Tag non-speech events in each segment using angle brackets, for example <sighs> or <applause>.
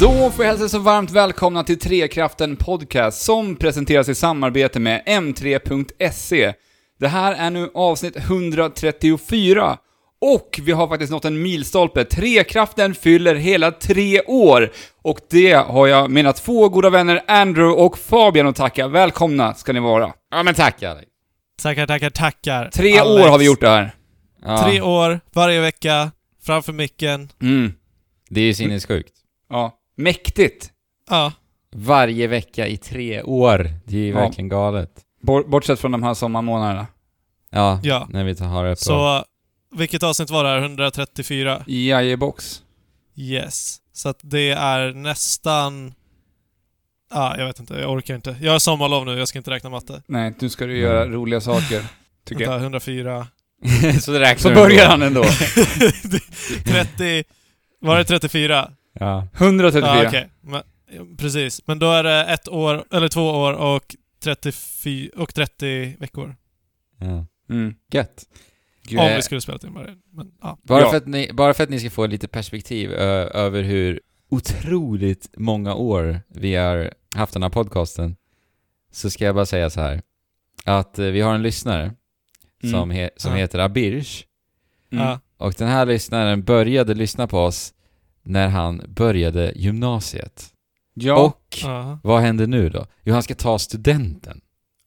Då får jag hälsa så varmt välkomna till Trekraften Podcast som presenteras i samarbete med M3.se. Det här är nu avsnitt 134 och vi har faktiskt nått en milstolpe. Trekraften fyller hela tre år och det har jag mina två goda vänner Andrew och Fabian att tacka. Välkomna ska ni vara. Ja men tack Alex. Tackar, tackar, tackar. Tre Alex. år har vi gjort det här. Ja, Tre år, varje vecka, framför micken. Mm. Det är ju sinnessjukt. Ja. Mäktigt. Ja, Varje vecka i tre år. Det är ju Ja. verkligen galet. Bor- Bortsett från de här sommarmånaderna. Ja, Ja. när vi har det på. så vilket avsnitt var det här? 134? Jajebox. Yes. Så att det är nästan... Ja, jag vet inte, jag orkar inte. Jag har sommarlov nu, jag ska inte räkna matte. Nej, nu ska du göra Mm. roliga saker. <laughs> Tycker Vänta, jag. <laughs> 104... så det räknar Så du börjar han ändå. <laughs> 30... Var det 34? Ja. 134. Ja, okej. Men, precis. Men då är det ett år, eller två år och 34... och 30 veckor. ja. Mm. Gött. Gud. Om vi skulle spela in varje. Men ja. Bara, Ja. för att ni, bara för att ni ska få lite perspektiv ö, över hur otroligt många år vi har haft den här podcasten, så ska jag bara säga så här. Att eh, vi har en lyssnare Mm. som, he, som Ja. heter Abirsh, Mm. Och den här lyssnaren började lyssna på oss när han började gymnasiet. Ja. Och Ja. vad händer nu då? Jo, han ska ta studenten.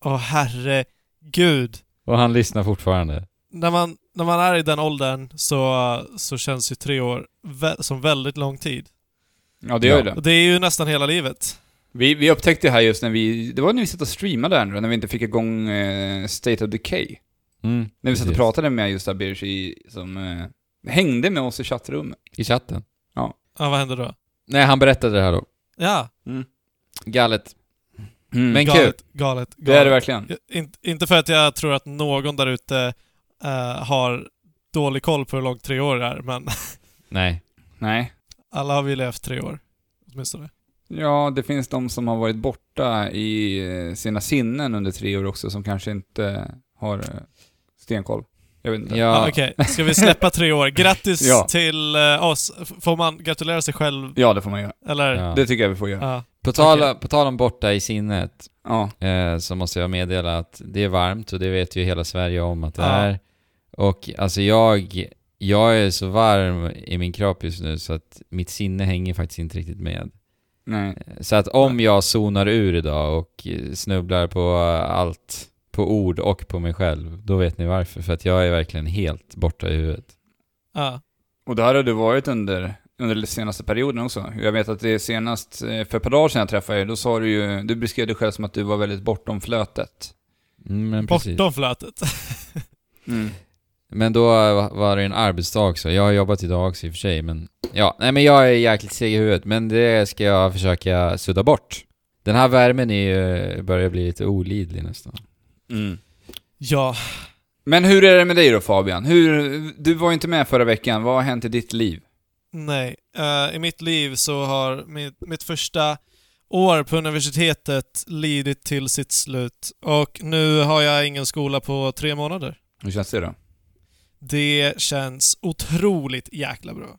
Åh herregud. Och han lyssnar fortfarande. När man, när man är i den åldern så, så känns ju tre år vä- som väldigt lång tid. ja, det gör Ja. det. Och det är ju nästan hela livet. Vi, vi upptäckte det här just när vi, det var när vi satt och streamade där när vi inte fick igång eh, State of Decay. Mm, När vi satt och pratade med just Abirsh i, som eh, hängde med oss i chattrummet. I chatten. Ja, vad händer då? Nej, han berättade det här då. Ja, Galet. Mm. Men kul. galet, galet, galet. det är det verkligen. In, inte för att jag tror att någon där ute eh, har dålig koll på hur långt tre år är, men <laughs> Nej. Nej. alla har vi levt tre år. Åtminstone. Ja, det finns de som har varit borta i eh, sina sinnen under tre år också som kanske inte har eh, stenkoll. Jag vet inte. Ja. Ja, Okej, ska vi släppa tre år? Grattis <laughs> Ja. till eh, oss. Får man gratulera sig själv? Ja, det får man göra. Eller? Ja. Det tycker jag vi får göra. Ja. På, tal, Okej. på tal om borta i sinnet, Ja. eh, så måste jag meddela att det är varmt och det vet ju hela Sverige om att det är. Och alltså jag, jag är så varm i min kropp just nu så att mitt sinne hänger faktiskt inte riktigt med. Nej. Så att om jag zonar ur idag och eh, snubblar på allt, på ord och på mig själv, då vet ni varför. För att jag är verkligen helt borta i huvudet. Ja. Och det här har du varit under, under den senaste perioden också. Jag vet att det är senast, eh, för ett par dagar sedan jag träffade dig, då sa du ju, du beskrev dig själv som att du var väldigt bortom flötet. Mm, men precis. Bortom flötet. <laughs> Mm. Men då var det en arbetsdag också. Jag har jobbat idag också i och för sig, men... Ja, nej men jag är jäkligt seg i huvudet, men det ska jag försöka sudda bort. Den här värmen är ju, börjar bli lite olidlig nästan. Mm. ja. Men hur är det med dig då Fabian? Hur, du var ju inte med förra veckan, vad har hänt i ditt liv? Nej. Eh, I mitt liv så har mitt, mitt första år på universitetet lidit till sitt slut. Och nu har jag ingen skola på tre månader. Hur känns det då? Det känns otroligt jäkla bra.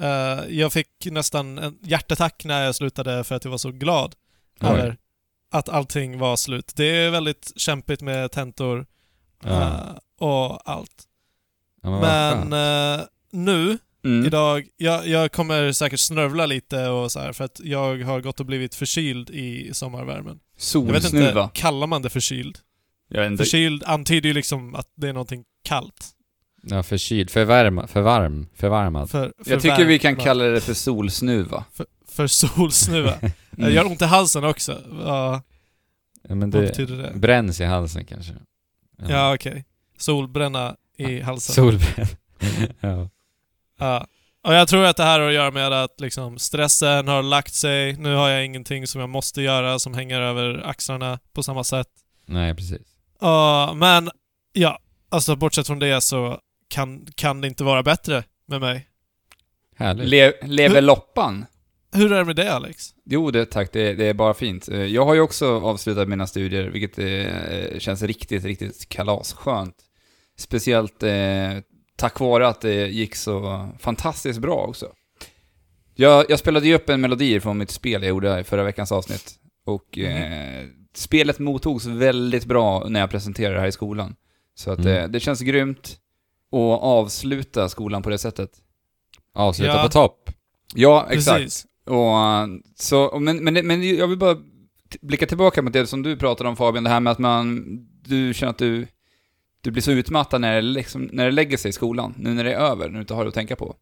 Eh, jag fick nästan en hjärtattack när jag slutade för att jag var så glad Oj. över att allting var slut. Det är väldigt kämpigt med tentor Ja. eh, och allt. Ja, men Men eh, nu, Mm. idag, jag, jag kommer säkert snörvla lite och så här för att jag har gått och blivit förkyld i sommarvärmen. Jag vet inte, Solsnuva. kallar man det förkyld? Jag. Förkyld antyder ju liksom att det är någonting kallt. Ja, förkyld. Förvärma, förvarm, förvarmad. För, för Jag tycker vi kan kalla det för solsnuva. För, för solsnuva. Mm. <laughs> Jag gör ont i halsen också. Ja, Ja, men vad det betyder det? bränns i halsen kanske. Ja, okej. Solbränna i halsen. Solbränn. <laughs> ja. Ja. Och jag tror att det här har att göra med att liksom stressen har lagt sig. Nu har jag ingenting som jag måste göra som hänger över axlarna på samma sätt. Nej, precis. Ja, men ja, alltså bortsett från det så kan, kan det inte vara bättre med mig. Härligt. Le, lever loppan? Hur är det med det Alex? Jo, det, tack. Det, det är bara fint. Eh, Jag har ju också avslutat mina studier, vilket eh, känns riktigt, riktigt kalasskönt. Speciellt eh, tack vare att det gick så fantastiskt bra också. Jag, jag spelade ju upp en melodi från mitt spel jag gjorde i förra veckans avsnitt. Och Mhm. eh, spelet mottogs väldigt bra när jag presenterade det här i skolan. Så att Mm. eh, det känns grymt att avsluta skolan på det sättet. Avsluta Ja. på topp. Ja, exakt. Precis. Och, så, men, men, men jag vill bara blicka tillbaka mot det som du pratade om Fabian, det här med att man, du känner att du, du blir så utmattad när det, liksom, när det lägger sig i skolan, nu när det är över, när du inte har det att tänka på.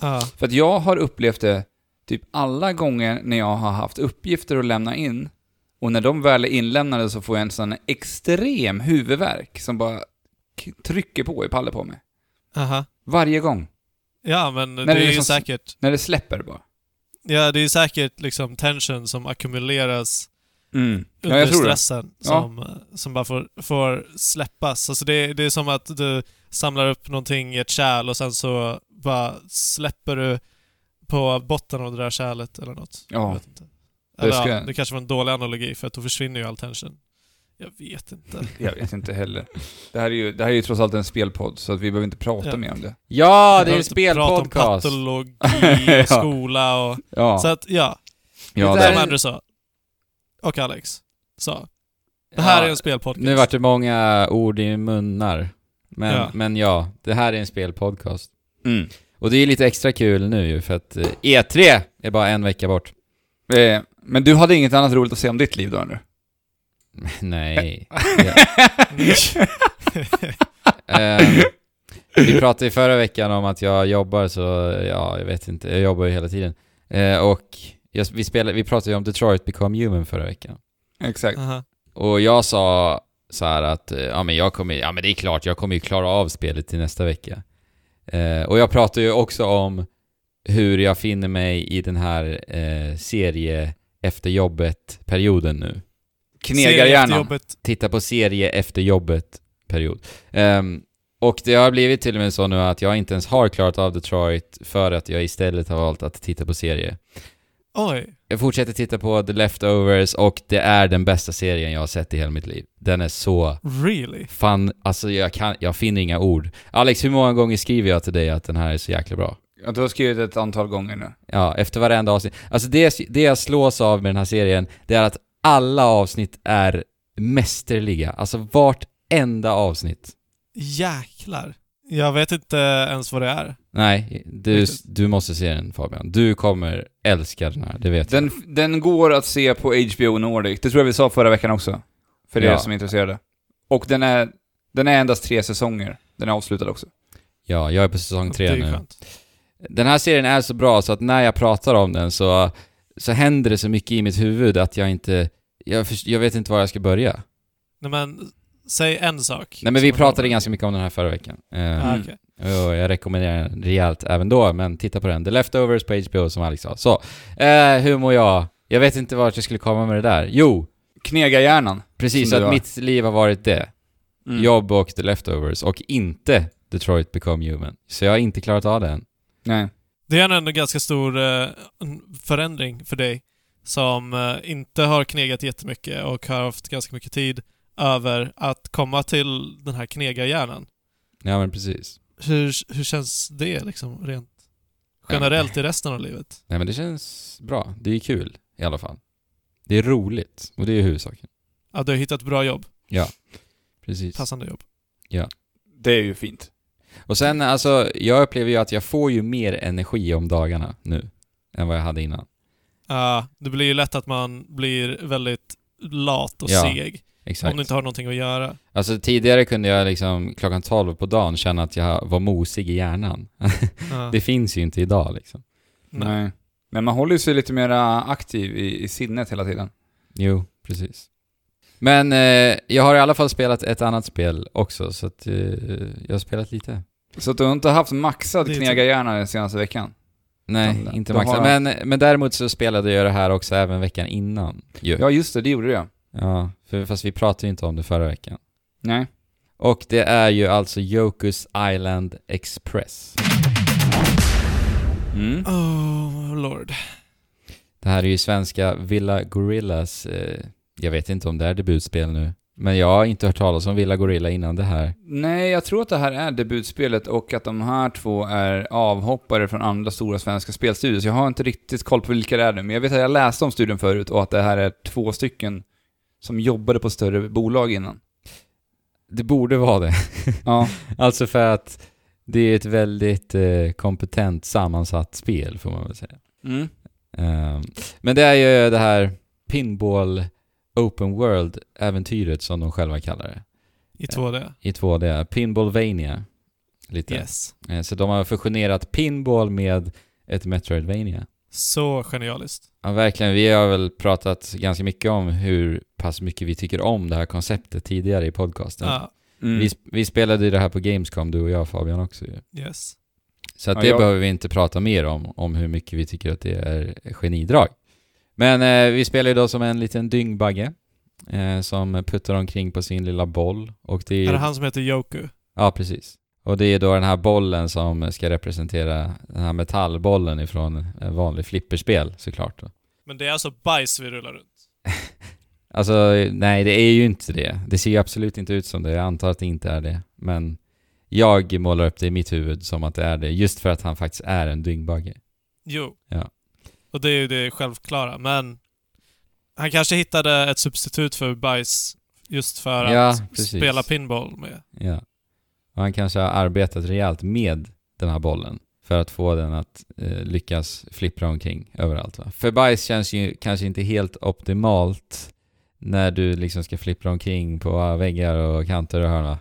Ja. För att jag har upplevt det typ alla gånger när jag har haft uppgifter att lämna in, och när de väl är inlämnade så får jag en sån extrem huvudvärk som bara trycker på i pallen på mig. Aha. Varje gång. Ja, men det det är ju liksom- säkert... När det släpper bara. Ja, det är säkert liksom tension som ackumuleras Mm. Ja, under stressen Ja. som, eh, som bara får, får släppas. Alltså det, det är som att du samlar upp någonting i ett kärl och sen så bara släpper du på botten av det där kärlet eller något. Ja. Inte. Det Eller, ska- ja, det kanske var en dålig analogi för att då försvinner ju all tension. Jag vet inte. <laughs> Jag vet inte heller. Det här är ju, det här är ju trots allt en spelpodd, så att vi behöver inte prata Ja. mer om det. Ja, det är en behöver inte prata om spelpodcast. patologi <laughs> och skola och... Ja, Så att, ja. ja det som där- Andrew sa. Och Alex sa. Det här Ja, är en spelpodcast. Nu vart det många ord i munnar. Men Ja. men ja, det här är en spelpodcast. Mm. Och det är lite extra kul nu ju, för att eh, E3 är bara en vecka bort. Eh, Men du hade inget annat roligt att säga om ditt liv då, nu? <laughs> Nej. <laughs> Ehm, vi pratade ju förra veckan om att jag jobbar så, ja, jag vet inte, jag jobbar ju hela tiden. Eh, och jag, vi, spelade, vi pratade ju om Detroit Become Human förra veckan. Exakt. Aha. Och jag sa så här att, eh, ja men jag kommer, ja men det är klart, jag kommer ju klara av spelet till nästa vecka. Eh, och jag pratar ju också om hur jag finner mig i den här serie efter jobbet-perioden nu. Knegar Serie efter hjärnan. jobbet. Titta på serie efter jobbet-period. Ehm, och det har blivit till och med så nu att jag inte ens har klarat av Detroit för att jag istället har valt att titta på serie. Oj. Jag fortsätter titta på The Leftovers och det är den bästa serien jag har sett i hela mitt liv. Den är så Really? fan, alltså jag kan, jag finner inga ord. Alex, hur många gånger skriver jag till dig att den här är så jäkla bra? Ja, du har skrivit ett antal gånger nu. Ja, efter varenda avsnitt. Alltså det, det jag slås av med den här serien, det är att alla avsnitt är mästerliga. Alltså vartenda avsnitt. Jäklar. Jag vet inte ens vad det är. Nej, du, du måste se den Fabian. Du kommer älska den här, det vet jag. Den, den går att se på HBO Nordic, det tror jag vi sa förra veckan också. För er Ja. som är intresserade. Och den är, den är endast tre säsonger. Den är avslutad också. Ja, jag är på säsong det tre är ju nu. skönt. Den här serien är så bra så att när jag pratar om den så, så händer det så mycket i mitt huvud att jag inte... Jag, först- jag vet inte var jag ska börja. Nej men, säg en sak. Nej men vi pratade ganska mycket om den här förra veckan. Eh, Ah, Mm. okej. och jag rekommenderar den rejält även då, men titta på den. The Leftovers på HBO som Alex sa. Så, eh, hur mår jag? Jag vet inte vart jag skulle komma med det där. Jo, Knega hjärnan. precis, du att mitt liv har varit det. Mm. Jobb och The Leftovers, och inte Detroit Become Human. Så jag har inte klarat av det än. Nej. Det är ändå en ganska stor eh, förändring för dig som eh, inte har knegat jättemycket och har haft ganska mycket tid över att komma till den här knegarhjärnan. Ja men precis. Hur, hur känns det liksom rent generellt i resten av livet? Nej men det känns bra. Det är kul i alla fall. Det är roligt, och det är huvudsaken. Ja, du har hittat bra jobb. Precis. Passande jobb. Det är ju fint. Och sen alltså, jag upplever ju att jag får ju mer energi om dagarna nu än vad jag hade innan. Ja, det blir ju lätt att man blir väldigt lat och Ja, seg Exakt. om du inte har någonting att göra. Alltså tidigare kunde jag liksom klockan 12 på dagen känna att jag var mosig i hjärnan. <laughs> Ja. det finns ju inte idag liksom. Nej. Nej. Men man håller ju sig lite mer aktiv i, i sinnet hela tiden. Jo, precis. Men eh, jag har i alla fall spelat ett annat spel också, så att eh, jag har spelat lite. Så att du har inte haft maxad Det är knega hjärna den senaste veckan? Nej, Utan inte har Men, men däremot så spelade jag det här också även veckan innan. Ju. Ja, just det, det gjorde det. Ja, för, fast vi pratade ju inte om det förra veckan. Nej. Och det är ju alltså Yokus Island Express. Mm. Oh, lord. Det här är ju svenska Villa Gorillas, eh, jag vet inte om det är debutspel nu. Men jag har inte hört talas om Villa Gorilla innan det här. Nej, jag tror att det här är debutspelet och att de här två är avhoppare från andra stora svenska spelstudios. Jag har inte riktigt koll på vilka det är nu, men jag vet att jag läste om studion förut och att det här är två stycken som jobbade på större bolag innan. Det borde vara det. Ja, <laughs> Alltså för att det är ett väldigt eh, kompetent sammansatt spel får man väl säga. mm. Ehm, men det är ju det här Pinball Open World-äventyret som de själva kallar det. I 2D. I 2D. Pinballvania. Lite. Yes. Eh, Så de har fusionerat pinball med ett Metroidvania. Så genialiskt. Ja, verkligen. Vi har väl pratat ganska mycket om hur pass mycket vi tycker om det här konceptet tidigare i podcasten. Ja, Mm. Vi, vi spelade ju det här på Gamescom, du och jag Fabian också ju. yes. Så att Ja, det jag- behöver vi inte prata mer om, om hur mycket vi tycker att det är genidrag. Men eh, vi spelar ju då som en liten dyngbagge eh, som puttar omkring på sin lilla boll. Och det är, Är det han som heter Yoku? Ja, precis. Och det är då den här bollen som ska representera den här metallbollen ifrån en vanlig flipperspel såklart. Men det är alltså bajs vi rullar runt. <laughs> Alltså, nej det är ju inte det. Det ser ju absolut inte ut som det. Jag antar att det inte är det. Men jag målar upp det i mitt huvud som att det är det, just för att han faktiskt är en dyngbagge. Jo. Ja. Och det är ju det självklara, men han kanske hittade ett substitut för bajs just för Ja, att precis. spela pinball med. Ja. Och han kanske har arbetat rejält med den här bollen för att få den att eh, lyckas flippra omkring överallt. Va? För bajs känns ju kanske inte helt optimalt när du liksom ska flippra omkring på väggar och kanter och hörn va?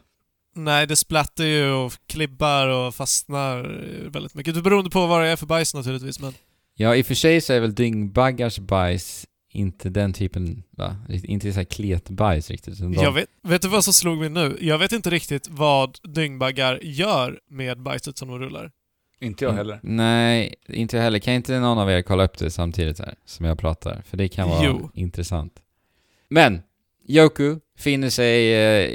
Nej, det splattar ju och klibbar och fastnar väldigt mycket. Det beroende på vad det är för bajs naturligtvis, men Ja, i och för sig så är väl dyngbaggars bajs inte den typen, va? Inte så här kletbajs riktigt. de- jag vet, vet du vad som slog mig nu? Jag vet inte riktigt vad dyngbaggar gör med bajset som de rullar. Inte jag heller. Nej, inte jag heller. Kan inte någon av er kolla upp det samtidigt här, som jag pratar? För det kan vara Jo. intressant. Men, Yoku finner sig eh,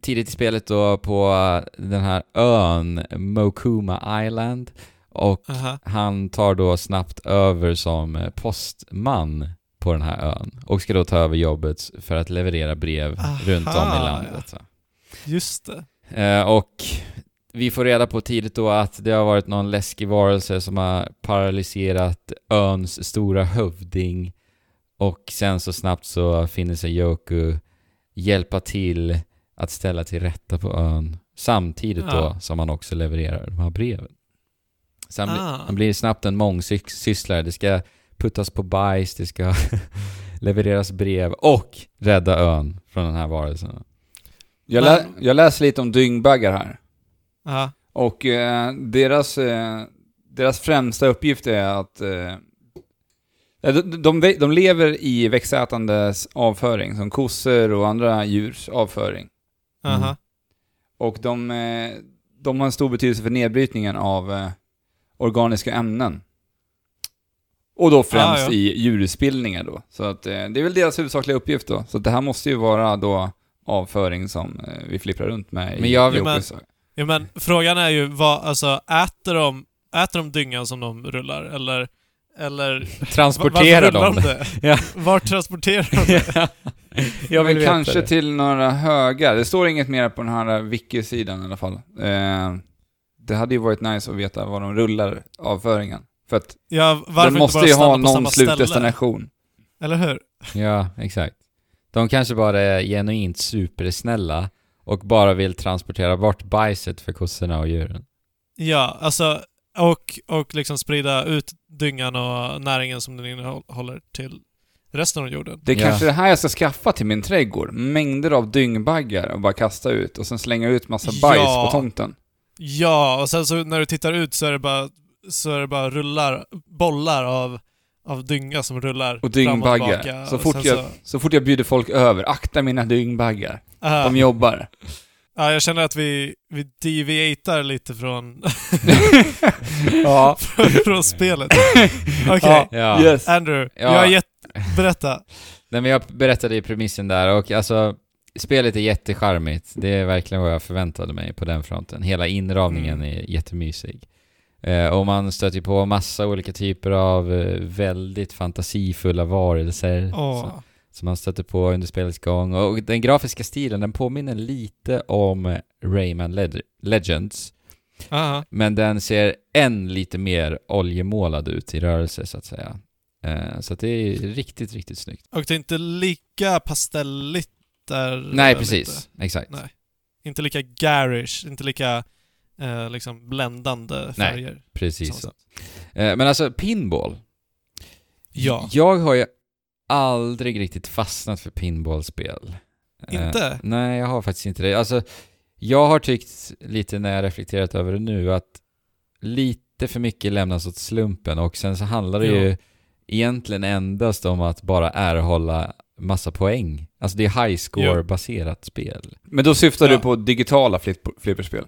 tidigt i spelet då på eh, den här ön, Mokuma Island. Och Aha. han tar då snabbt över som postman på den här ön. Och ska då ta över jobbet för att leverera brev Aha, runt om i landet. va. Just det. Eh, och vi får reda på tidigt då att det har varit någon läskig varelse som har paralyserat öns stora hövding. Och sen så snabbt så finner sig Yoku hjälpa till att ställa till rätta på ön. Samtidigt då Ja. som han också levererar de här breven. Så han, bli- Ah. han blir snabbt en mångsysslare. Det ska puttas på bajs, det ska <laughs> levereras brev och rädda ön från den här varelsen. Jag, lä- jag läser lite om dyngbaggar här. Aha. Och eh, deras, eh, deras främsta uppgift är att... Eh, de, de, de lever i växtätandes avföring, som kossor och andra djurs avföring. Mm. Och de, eh, de har en stor betydelse för nedbrytningen av eh, organiska ämnen. Och då främst Ah, ja. i djurutbildningar då. Så att eh, det är väl deras huvudsakliga uppgift då. Så att det här måste ju vara då avföring som eh, vi flipprar runt med Men i jag vill- Jokos- Ja, men frågan är ju vad, alltså äter de, äter de dyngan som de rullar? Eller, eller Transporterar varför de det? <laughs> Ja. Var transporterar de <laughs> det? Jag vill kanske det. till några högar. Det står inget mer på den här wiki-sidan i alla fall. Eh, det hade ju varit nice att veta var de rullar avföringen. För att Ja, varför den måste ju ha någon slutdestination. Eller hur? Ja, exakt. De kanske bara är genuint supersnälla och bara vill transportera bort bajset för kossorna och djuren. Ja, alltså och, och liksom sprida ut dyngan och näringen som den innehåller till resten av jorden. Det är Ja. kanske det här jag ska skaffa till min trädgård. Mängder av dyngbaggar och bara kasta ut och sen slänga ut massa bajs Ja. på tomten. Ja, och sen så när du tittar ut så är det bara, så är det bara rullar, bollar av, av dynga som rullar Och fram och dyngbaggar. tillbaka. Så och fort, sen jag, så fort jag bjuder folk över, akta mina dyngbaggar. Ah, De jobbar. ja, jag känner att vi, vi deviatar lite från, <laughs> ja. <laughs> från spelet. <laughs> Okej, Ja. Yes. Andrew, Ja. jag har gett, berätta. Nej men jag berättade i premissen där och alltså Spelet är jättecharmigt. Det är verkligen vad jag förväntade mig på den fronten. Hela inramningen Mm. är jättemysig. Eh, och man stöter på massa olika typer av eh, väldigt fantasifulla varelser. Åh. Så- som man stöter på under spelets gång. Och den grafiska stilen, den påminner lite om Rayman Leg- Legends. Aha. Men den ser än lite mer oljemålad ut i rörelse så att säga. Eh, så att det är riktigt, riktigt snyggt. Och det är inte lika pastelligt där. Nej, eh, precis. Exakt. Nej. Inte lika garish, inte lika eh, liksom bländande färger. Precis Så. Eh, men alltså, pinball. Ja. Jag har ju aldrig riktigt fastnat för pinballspel. Eh, Inte? nej, jag har faktiskt inte det. Alltså, jag har tyckt lite när jag reflekterat över det nu att lite för mycket lämnas åt slumpen och sen så handlar det Ja. ju egentligen endast om att bara erhålla massa poäng. Alltså det är high score-baserat spel. Men då syftar Ja. du på digitala flipp- flipperspel?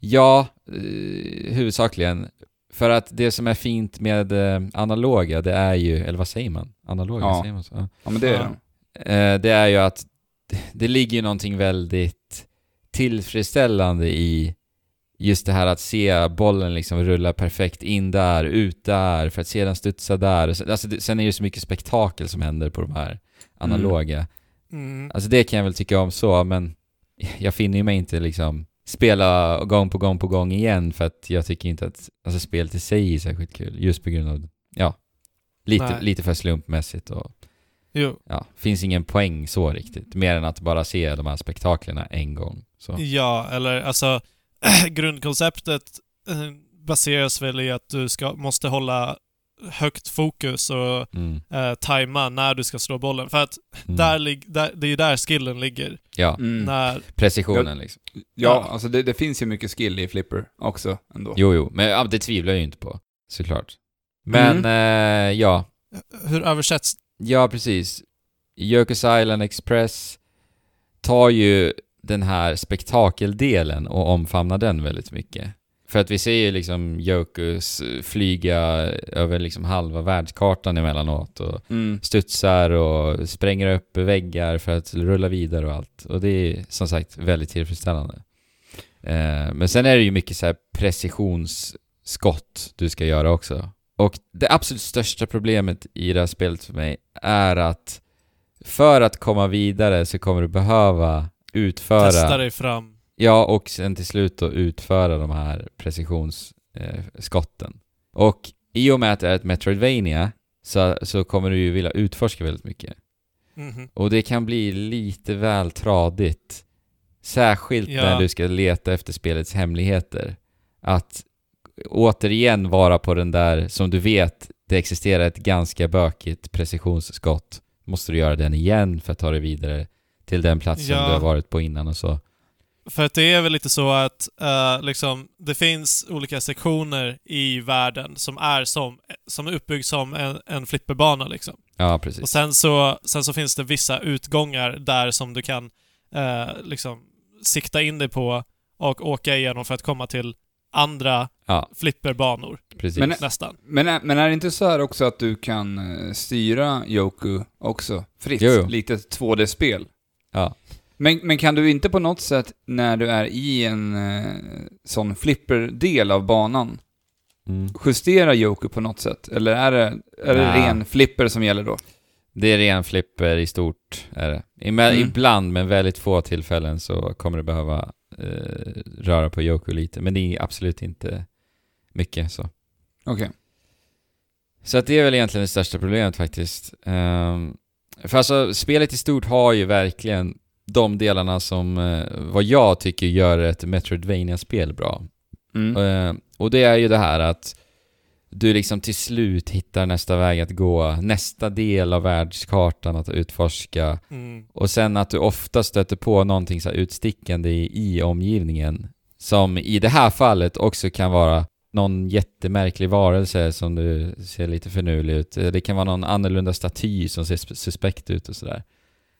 Ja, eh, huvudsakligen. För att det som är fint med eh, analoga, det är ju, eller vad säger man? Analoga, Ja. säger man så? Ja. Ja men det är Ja. det. Eh, det är ju att det- ligger ju någonting väldigt tillfredsställande i just det här att se bollen liksom rulla perfekt in där, ut där, för att se den studsa där. Alltså, det, sen är det ju så mycket spektakel som händer på de här analoga. Mm. Alltså det kan jag väl tycka om så, men jag finner ju mig inte liksom spela gång på gång på gång igen för att jag tycker inte att alltså, spelet i sig är särskilt kul. Just på grund av, ja, lite, Nej. lite för slumpmässigt och Jo. ja, finns ingen poäng så riktigt. Mer än att bara se de här spektaklerna en gång. Så. Ja, eller alltså <clears throat> grundkonceptet eh, baseras väl i att du ska, måste hålla högt fokus och Mm. eh, tajma när du ska slå bollen. För att Mm. där, lig- där, det är ju där skillen ligger. Ja, Mm. När, precisionen liksom. Ja, Ja. alltså det, det finns ju mycket skill i flipper också ändå. Jo, jo, men ja, det tvivlar jag ju inte på. Såklart. Men, eh, ja. hur översätts Ja, precis. Yoko's Island Express tar ju den här spektakeldelen och omfamnar den väldigt mycket. För att vi ser ju liksom Yokus flyga över liksom halva världskartan emellanåt och Mm. studsar och spränger upp väggar för att rulla vidare och allt. Och det är som sagt väldigt tillfredsställande. Eh, men sen är det ju mycket så här precisionsskott du ska göra också. Och det absolut största problemet i det här spelet för mig är att för att komma vidare så kommer du behöva utföra... testa dig fram? Ja, och sen till slut då utföra de här precisionsskotten. Eh, och i och med att det är ett Metroidvania så, så kommer du ju vilja utforska väldigt mycket. Mhm. Och det kan bli lite väl tradigt. Särskilt Ja. när du ska leta efter spelets hemligheter. Att återigen vara på den där, som du vet, det existerar ett ganska bökigt precisionsskott. Måste du göra den igen för att ta dig vidare till den platsen Ja. du har varit på innan och så. För att det är väl lite så att eh, liksom, det finns olika sektioner i världen som är som, som är uppbyggd som en, en flipperbana liksom. Ja, precis. Och sen så, sen så finns det vissa utgångar där som du kan eh, liksom sikta in dig på och åka igenom för att komma till andra Ja, flipperbanor, precis. Men- nästan. Men, är- men är det inte så här också att du kan eh, styra Yoku också fritt? Jo, jo. Lite 2D-spel. Ja. Men, men kan du inte på något sätt, när du är i en eh, sån flipper-del av banan, Mm. justera Yoku på något sätt? Eller är det, är det ren flipper som gäller då? Det är ren flipper i stort, är det. Ime- Mm. Ibland, men väldigt få tillfällen, så kommer du behöva eh, röra på Yoku lite. Men det är absolut inte mycket så. Okej. Så att det är väl egentligen det största problemet faktiskt. Ehm, för alltså, spelet i stort har ju verkligen de delarna som, eh, vad jag tycker gör ett Metroidvania-spel bra. Mm. Eh, och det är ju det här att du liksom till slut hittar nästa väg att gå, nästa del av världskartan att utforska. Mm. Och sen att du ofta stöter på någonting så här utstickande i, i omgivningen. Som i det här fallet också kan vara någon jättemärklig varelse som du ser lite förnulig ut. Det kan vara någon annorlunda staty som ser sp- suspekt ut och sådär.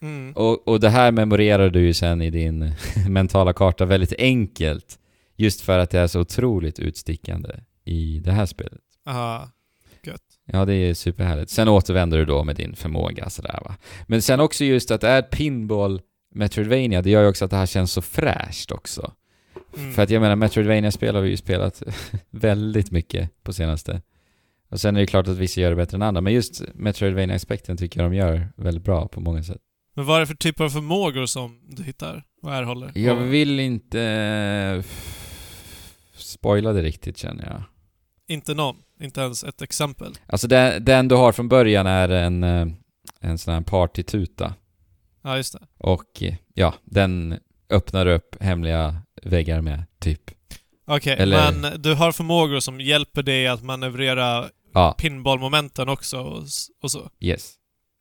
Mm. Och, och det här memorerar du ju sen i din <laughs> mentala karta väldigt enkelt. Just för att det är så otroligt utstickande i det här spelet. Aha. Ja, det är superhärligt. Sen återvänder du då med din förmåga sådär va. Men sen också just att det är pinball Metroidvania, det gör ju också att det här känns så fräscht också. Mm. För att jag menar, Metroidvania-spel har vi ju spelat <laughs> väldigt mycket på senaste. Och sen är det klart att vissa gör det bättre än andra, men just Metroidvania-aspekten tycker jag de gör väldigt bra på många sätt. Men vad är det för typer av förmågor som du hittar och erhåller? Jag vill inte eh, spoila det riktigt känner jag. Inte någon. Inte ens ett exempel. Alltså den, den du har från början är en, eh, en sån här partytuta. Ja, just det. Och eh, ja, den öppnar upp hemliga väggar med, typ. Okej, Eller- men du har förmågor som hjälper dig att manövrera Ja, pinballmomenten också och, och så. yes.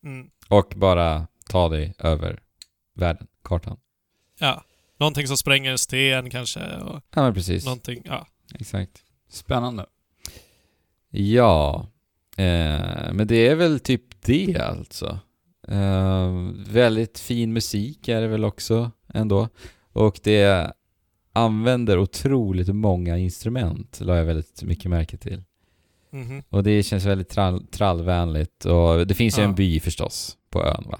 Mm. Och bara ta dig över världen, kartan. Ja. Någonting som spränger en sten kanske och Ja men precis, någonting, ja. exakt. Spännande. Ja, eh, men det är väl typ det alltså. Eh, väldigt fin musik är det väl också ändå. Och det använder otroligt många instrument, la jag väldigt mycket märke till. Mhm. Och det känns väldigt trall, trallvänligt och det finns ju Ja. en by förstås på ön va.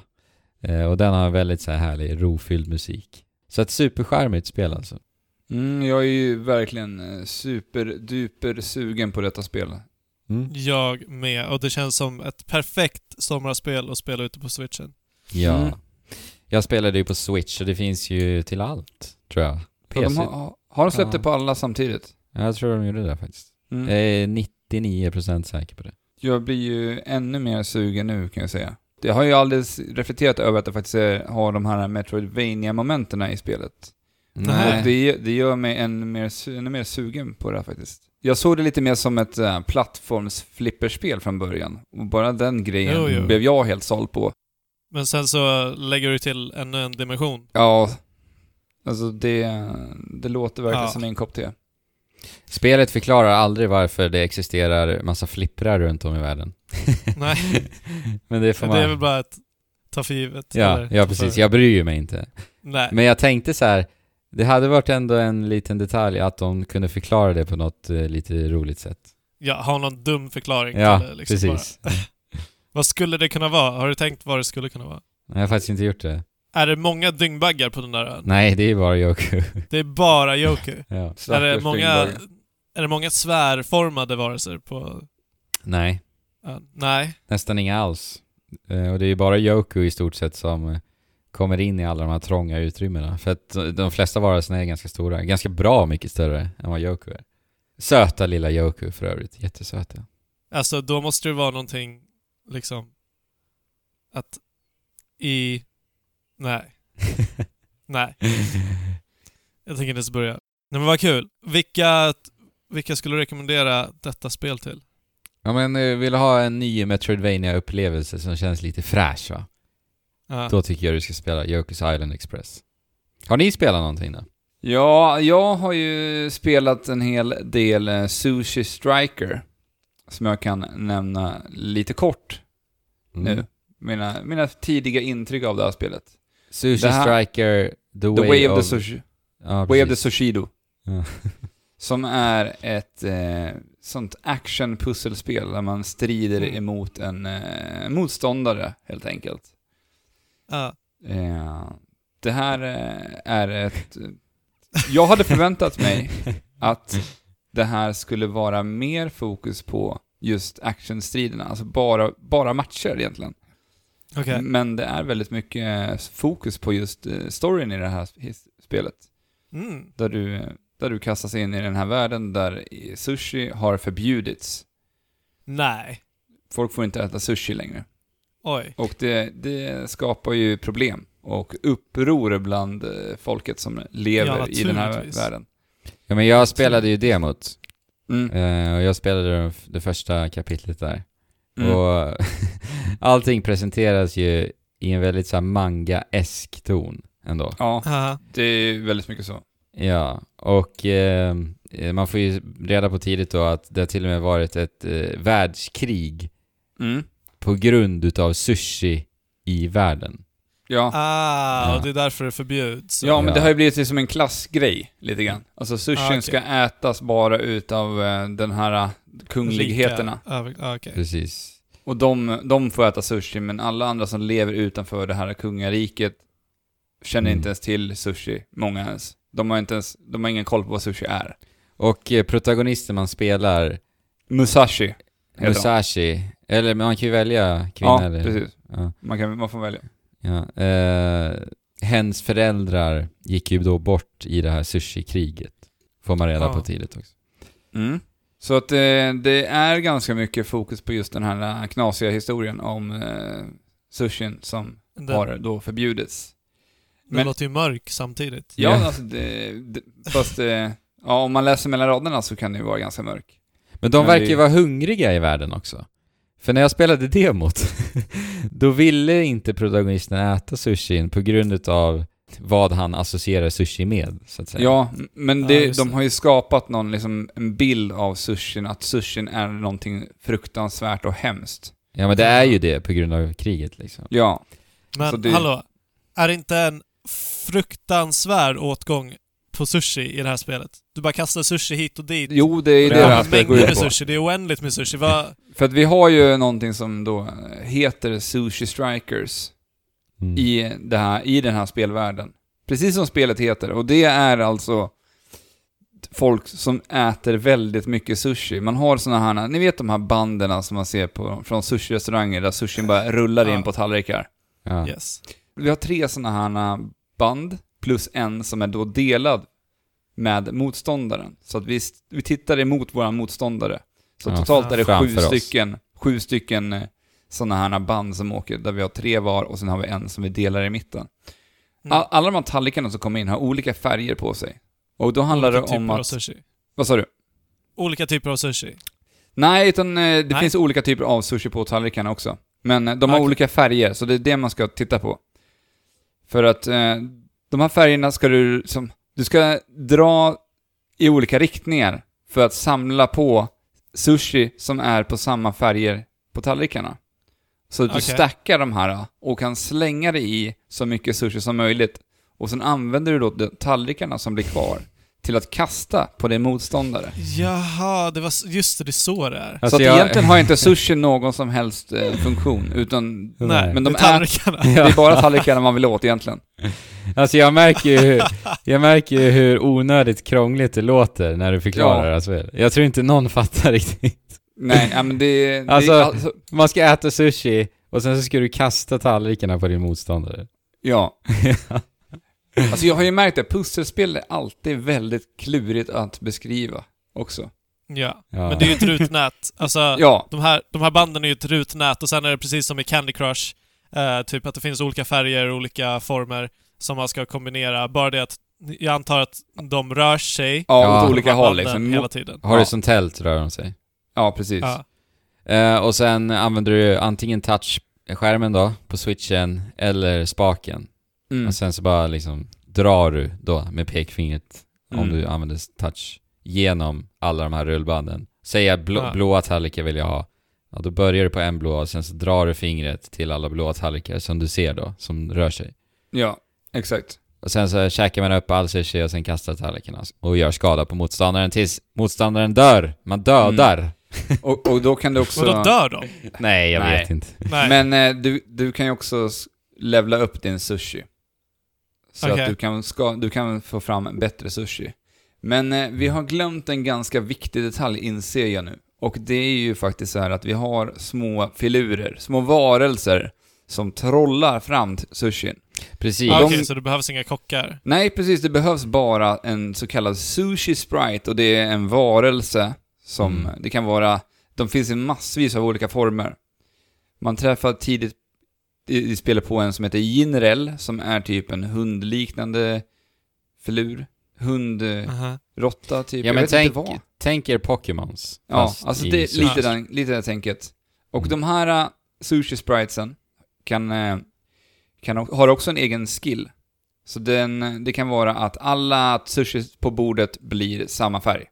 Eh, och den har väldigt så här härlig, rofylld musik. Så ett supercharmigt spel alltså. Mm, jag är ju verkligen eh, superduper sugen på detta spel. Mm. Jag med. Och det känns som ett perfekt sommarspel att spela ute på switchen. Ja. Mm. Jag spelade ju på Switch och det finns ju till allt, tror jag. Ja, PC. de har, har de släppt Ja. det på alla samtidigt? Ja, jag tror de gjorde det faktiskt. Mm. Jag är 99% säker på det. Jag blir ju ännu mer sugen nu kan jag säga. Jag har ju alldeles reflekterat över att det faktiskt är, har de här Metroidvania-momenten i spelet. Nej. Och det, det gör mig ännu mer, ännu mer sugen på det här faktiskt. Jag såg det lite mer som ett äh, plattformsflipperspel från början. Och bara den grejen Jo, jo. blev jag helt såld på. Men sen så lägger du till ännu en dimension. Ja, alltså det, det låter verkligen Ja. som en kopp te. Spelet förklarar aldrig varför det existerar massa flipprar runt om i världen. <laughs> Nej, <laughs> Men det får man... det är väl bara att ta för givet. Ja, eller ja precis. Jag bryr mig inte. Nej. Men jag tänkte så här. Det hade varit ändå en liten detalj att de kunde förklara det på något eh, lite roligt sätt. Ja, ha någon dum förklaring Ja, det. Liksom precis. <laughs> Vad skulle det kunna vara? Har du tänkt vad det skulle kunna vara? Nej, Jag har faktiskt inte gjort det. Är det många dyngbaggar på den där ön? Nej, det är bara Yoku. <laughs> Det är bara Yoku. <laughs> ja. är, det många, är det många svärformade varelser på Nej, ön? Nej. nästan inga alls. Eh, Och det är ju bara Yoku i stort sett som eh, kommer in i alla de här trånga utrymmena. För att de flesta varelserna är ganska stora. Ganska bra mycket större än vad Yoku är. Söta lilla Yoku för övrigt. Jättesöta. Alltså då måste det vara någonting, liksom, att i... Nej. <laughs> Nej. Jag tänker inte ens börja. Nej men vad kul. Vilka, vilka skulle du rekommendera detta spel till? Ja men eh, vill ha en ny Metroidvania-upplevelse som känns lite fräsch va? Ja. Då tycker jag du ska spela Yoku's Island Express. Har ni spelat någonting då? Ja, jag har ju spelat en hel del eh, Sushi Striker. Som jag kan nämna lite kort Mm. nu. Mina, mina tidiga intryck av det här spelet. Sushi här- Striker, The, The Way, Way of of... the Sushi. Ja, Way of the. Sushido. Ja. <laughs> Som är ett eh, sånt action-pusselspel där man strider Mm. emot en eh, motståndare, helt enkelt. Ja. Eh, det här eh, är ett... Jag hade förväntat mig <laughs> att det här skulle vara mer fokus på just actionstriderna, alltså bara, bara matcher egentligen. Okej. Men det är väldigt mycket fokus på just eh, storyn i det här spelet. Mm. Där du, där du kastas in i den här världen där sushi har förbjudits. Nej. Folk får inte äta sushi längre. Oj. Och det, det skapar ju problem och uppror bland eh, folket som lever Ja, i den här världen. Ja men jag spelade ju demot. Mm. Eh, och jag spelade det, det första kapitlet där. Mm. Och <laughs> <laughs> allting presenteras ju i en väldigt så här manga-esk ton ändå. Ja, Haha. det är väldigt mycket så. Ja, och eh, man får ju reda på tidigt då att det har till och med varit ett eh, världskrig Mm. på grund utav sushi i världen. Ja. Ah, Ja. och det är därför det förbjuds. ja, men Ja. det har ju blivit som en klassgrej, lite grann. Alltså sushin Ah, okej. ska ätas bara utav eh, den här eh, kungligheterna. Ah, okej. Precis. Och de, de får äta sushi, men alla andra som lever utanför det här kungariket känner Mm. inte ens till sushi, många ens. De har inte ens, de har ingen koll på vad sushi är. Och eh, protagonisten man spelar, Musashi. Musashi. Eller men man kan ju välja kvinna Ja, eller... precis. Ja. Man, kan, man får välja. Ja. Eh, hens föräldrar gick ju då bort i det här sushi-kriget. Får man reda Ja. på tidigt också. Mm. Så att eh, det är ganska mycket fokus på just den här eh, knasiga historien om eh, sushin som Den, har då förbjudits. den men- låter ju mörk samtidigt. Ja, Ja. alltså det, det, fast eh, ja, om man läser mellan raderna så kan det ju vara ganska mörk. Men de Men verkar det- ju vara hungriga i världen också. För när jag spelade demot, <laughs> då ville inte protagonisten äta sushin på grund av vad han associerar sushi med, så att säga. Ja, men Ja, det, just de har ju skapat någon, liksom, en bild av sushin, att sushin är någonting fruktansvärt och hemskt. Ja, men det är ju det på grund av kriget liksom. Ja, Men det- hallå, är det inte en fruktansvärd åtgång på sushi i det här spelet? Du bara kastar sushi hit och dit. jo det är det det här är spelet går mängder ut på. sushi, det är oändligt med sushi. Vad... För att vi har ju någonting som då heter Sushi Strikers Mm. i, det här, i den här spelvärlden. Precis som spelet heter. Och det är alltså folk som äter väldigt mycket sushi. Man har såna här, ni vet de här banden som man ser på, från sushi-restauranger där sushin bara rullar in Ja. på tallrikar. Ja. Yes. Vi har tre såna här band, plus en som är då delad med motståndaren. Så att vi, vi tittar emot våra motståndare. Så Ja, totalt är det sju oss. stycken, sju stycken såna här band som åker, där vi har tre var och sen har vi en som vi delar i mitten. Mm. All, alla de här tallrikarna som kommer in har olika färger på sig. Och då handlar Olika det om typer av att... sushi. Vad sa du? Olika typer av sushi. Nej, utan eh, det Nej. finns olika typer av sushi på tallrikarna också. Men eh, de har Okej. olika färger, så det är det man ska titta på. För att eh, de här färgerna ska du som... Du ska dra i olika riktningar för att samla på sushi som är på samma färger på tallrikarna. Så att du Okej. stackar de här och kan slänga det i så mycket sushi som möjligt. Och sen använder du då de tallrikarna som blir kvar till att kasta på din motståndare. Jaha, det var just det, det är så det är. Alltså, så att jag- egentligen har inte sushi någon som helst eh, funktion, utan Nej, men de det är är- tallrikarna. <laughs> det är bara tallrikarna man vill åt egentligen. Alltså jag märker ju hur, jag märker hur onödigt krångligt det låter när du förklarar Ja. spelet. Jag tror inte någon <laughs> fattar riktigt. Nej, ja, men det, det Alltså- alltså, Man ska äta sushi och sen så ska du kasta tallrikarna på din motståndare. ja. <laughs> Alltså jag har ju märkt att pusselspel är alltid väldigt klurigt att beskriva också. Ja. Ja. Men det är ju ett rutnät. Alltså, <laughs> Ja, de, här, de här banden är ju ett rutnät och sen är det precis som i Candy Crush, eh, typ att det finns olika färger och olika former som man ska kombinera. Bara det att jag antar att de rör sig ja, åt olika håll liksom. hela tiden. Horisontellt rör de sig. Ja, precis. Ja. Eh, och sen använder du antingen touchskärmen då, på switchen, eller spaken. Mm. Och sen så bara liksom drar du då med pekfingret, om Mm. du använder touch, genom alla de här rullbanden. Säg att blå, Ja. blåa tallrikar vill jag ha. Ja, då börjar du på en blå och sen så drar du fingret till alla blåa tallrikar som du ser då, som rör sig. Ja, exakt. Och sen så käkar man upp all sushi och sen kastar tallrikarna och gör skada på motståndaren tills motståndaren dör. Man dödar. Och, och då kan du också... Och då dör de? Nej, jag Nej. vet inte. Nej. Men eh, du, du kan ju också s- levla upp din sushi. Så Okej. att du kan, ska, du kan få fram bättre sushi. Men eh, vi har glömt en ganska viktig detalj, inser jag nu. Och det är ju faktiskt så här att vi har små filurer, små varelser, som trollar fram t- sushin. Precis. Ah, de- Okej, så det behövs inga kockar? Nej, precis, det behövs bara en så kallad sushi sprite och det är en varelse som, Mm. det kan vara, de finns i massvis av olika former. Man träffar tidigt i, i spelet på en som heter Jinrel, som är typ en hundliknande filur. Hundråtta, Aha. typ. Ja jag men tänk, inte vad. tänk er Pokémons. Ja, alltså det är lite, den, lite det tänket. Och Mm. de här uh, sushi spritesen kan, eh, kan, har också en egen skill. Så den, det kan vara att alla sushi på bordet blir samma färg.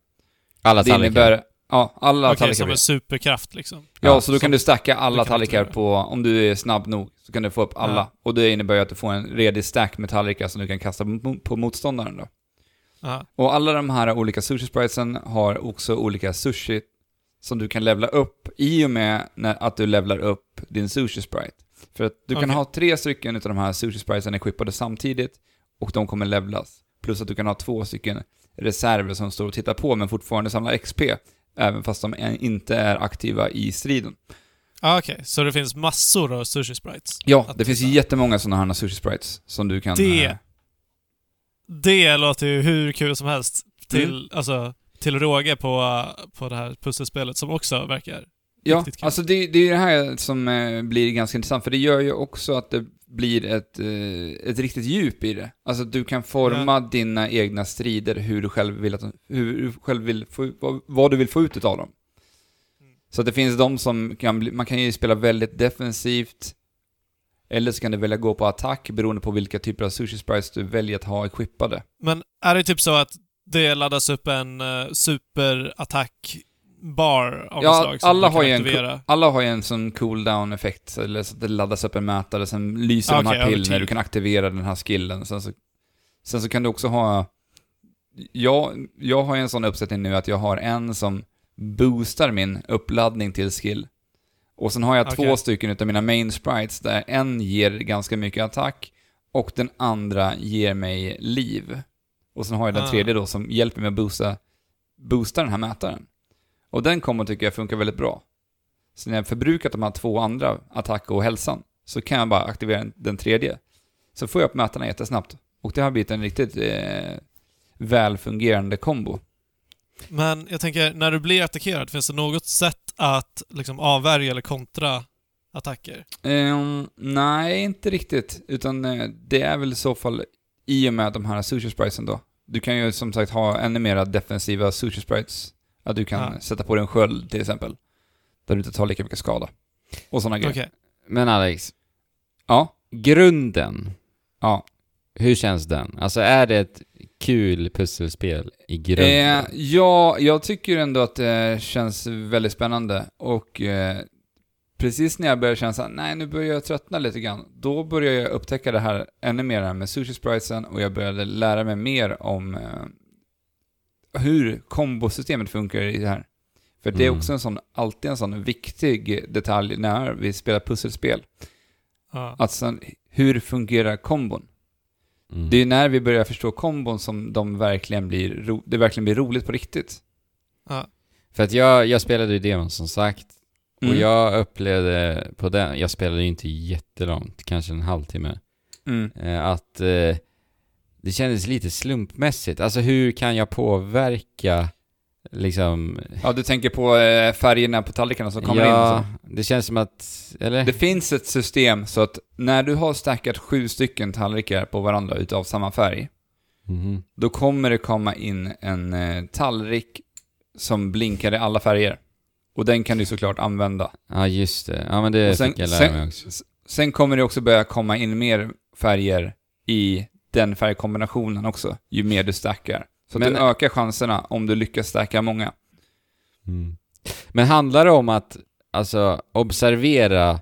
Alla det tallrikar. innebär, ja, alla Okej, tallrikar som blir. en superkraft liksom. Ja, Ja, så då som- kan du stacka alla kan tallrikar på, om du är snabb nog, så kan du få upp alla. Ja. Och det innebär ju att du får en redig stack med tallrikar som du kan kasta på motståndaren då. Aha. Och alla de här olika sushi spritesen har också olika sushi som du kan levla upp i och med när, att du levlar upp din sushi sprite. För att du kan Okej. ha tre stycken av de här sushi spritesen equippade samtidigt och de kommer levlas. Plus att du kan ha två stycken reserver som står och tittar på men fortfarande samlar XP. även fast de inte är aktiva i striden. Ah, Okej, så det finns massor av sushi sprites? Ja, det finns jättemånga sådana här sushi sprites som du kan... Det- eh, Det låter ju hur kul som helst till, Mm. alltså, till råge på, på det här pusselspelet som också verkar Ja, riktigt kul. alltså det, det är det här som eh, blir ganska intressant, för det gör ju också att det blir ett, eh, ett riktigt djup i det. Alltså du kan forma dina egna strider hur du själv vill att hur du själv vill få, vad, vad du vill få ut av dem. Mm. Så att det finns de som kan bli, man kan ju spela väldigt defensivt, eller så kan du välja gå på attack beroende på vilka typer av sushi sprites du väljer att ha equippade. Men är det typ så att det laddas upp en uh, superattack-bar av Ja, slag som alla har ju en? Alla har ju en sån cooldown-effekt, eller så att det laddas upp en mätare, sen lyser de Okej, här till över när du kan aktivera den här skillen. Sen så, sen så kan du också ha... Jag, jag har ju en sån uppsättning nu att jag har en som boostar min uppladdning till skill. Och sen har jag Okej. två stycken utav mina main sprites där en ger ganska mycket attack och den andra ger mig liv. Och sen har jag den Ah. tredje då som hjälper mig att boosta, boosta den här mätaren. Och den kommer tycker jag funkar väldigt bra. Så när jag förbrukat de här två andra, attack och hälsan, så kan jag bara aktivera den- tredje. Så får jag upp mätarna jättesnabbt. Och det har blivit en riktigt eh, välfungerande kombo. Men jag tänker, när du blir attackerad, finns det något sätt att liksom avvärja eller kontra attacker? Ehm, nej, inte riktigt. Utan eh, det är väl i så fall i och med de här sushi spritesen då. Du kan ju som sagt ha ännu mera defensiva sushi sprites. Att du kan Ja. sätta på dig en sköld till exempel. Där du inte tar lika mycket skada. Och sådana grejer. Men Alex, Ja. grunden, Ja. hur känns den? Alltså är det ett kul pusselspel i grunden? Eh, ja, jag tycker ändå att det känns väldigt spännande och eh, precis när jag börjar känna såhär, nej nu börjar jag tröttna lite grann, då börjar jag upptäcka det här ännu mer med sushi spritesen och jag började lära mig mer om eh, hur kombosystemet funkar i det här. För det är Mm. också en sån, alltid en sån viktig detalj när vi spelar pusselspel. Att sen, hur fungerar kombon? Mm. Det är när vi börjar förstå kombon som de verkligen blir ro- det verkligen blir roligt på riktigt. Ja. För att jag, jag spelade ju demon som sagt, Mm. och jag upplevde på den, jag spelade ju inte jättelångt, kanske en halvtimme, Mm. eh, att eh, det kändes lite slumpmässigt. Alltså hur kan jag påverka liksom... Ja, du tänker på eh, färgerna på tallrikarna som kommer in och ja, så. det känns som att, eller? Det finns ett system så att när du har stackat sju stycken tallrikar på varandra utav samma färg, Mhm. då kommer det komma in en eh, tallrik som blinkar i alla färger. Och den kan du såklart använda. Ja, just det. Ja, men det Och sen- fick jag lära sen- mig också. Sen kommer det också börja komma in mer färger i den färgkombinationen också, ju mer du stackar. Så att Men- du ökar chanserna om du lyckas stacka många. Mm. Men handlar det om att alltså observera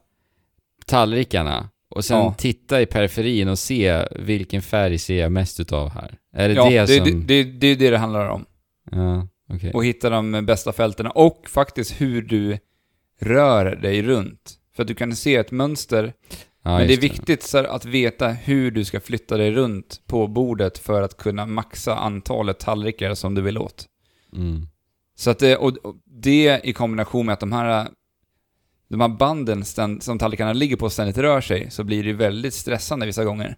tallrikarna och sen Ja. titta i periferin och se vilken färg ser jag mest utav här? Är det ja, det, det, som... det, det, det är det det handlar om. Ja, okej. Och hitta de bästa fältena och faktiskt hur du rör dig runt. För att du kan se ett mönster, Ja, men det är viktigt så att veta hur du ska flytta dig runt på bordet för att kunna maxa antalet tallrikar som du vill åt. Mm. Så att det, och, det i kombination med att de här, de här banden ständ, som tallrikarna ligger på ständigt rör sig, så blir det väldigt stressande vissa gånger.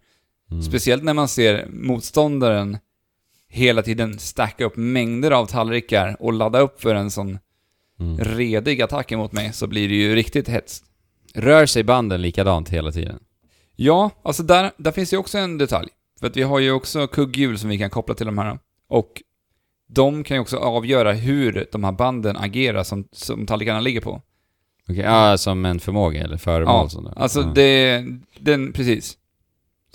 Mm. Speciellt när man ser motståndaren hela tiden stacka upp mängder av tallrikar och ladda upp för en sån Mm. redig attack emot mig, så blir det ju riktigt hets. Rör sig banden likadant hela tiden? Ja, alltså där, där finns ju också en detalj. För att vi har ju också kugghjul som vi kan koppla till de här. Och de kan ju också avgöra hur de här banden agerar som, som tallrikarna ligger på. Okej, ja, som en förmåga eller föremål Ja. Alltså ja. det, den, precis.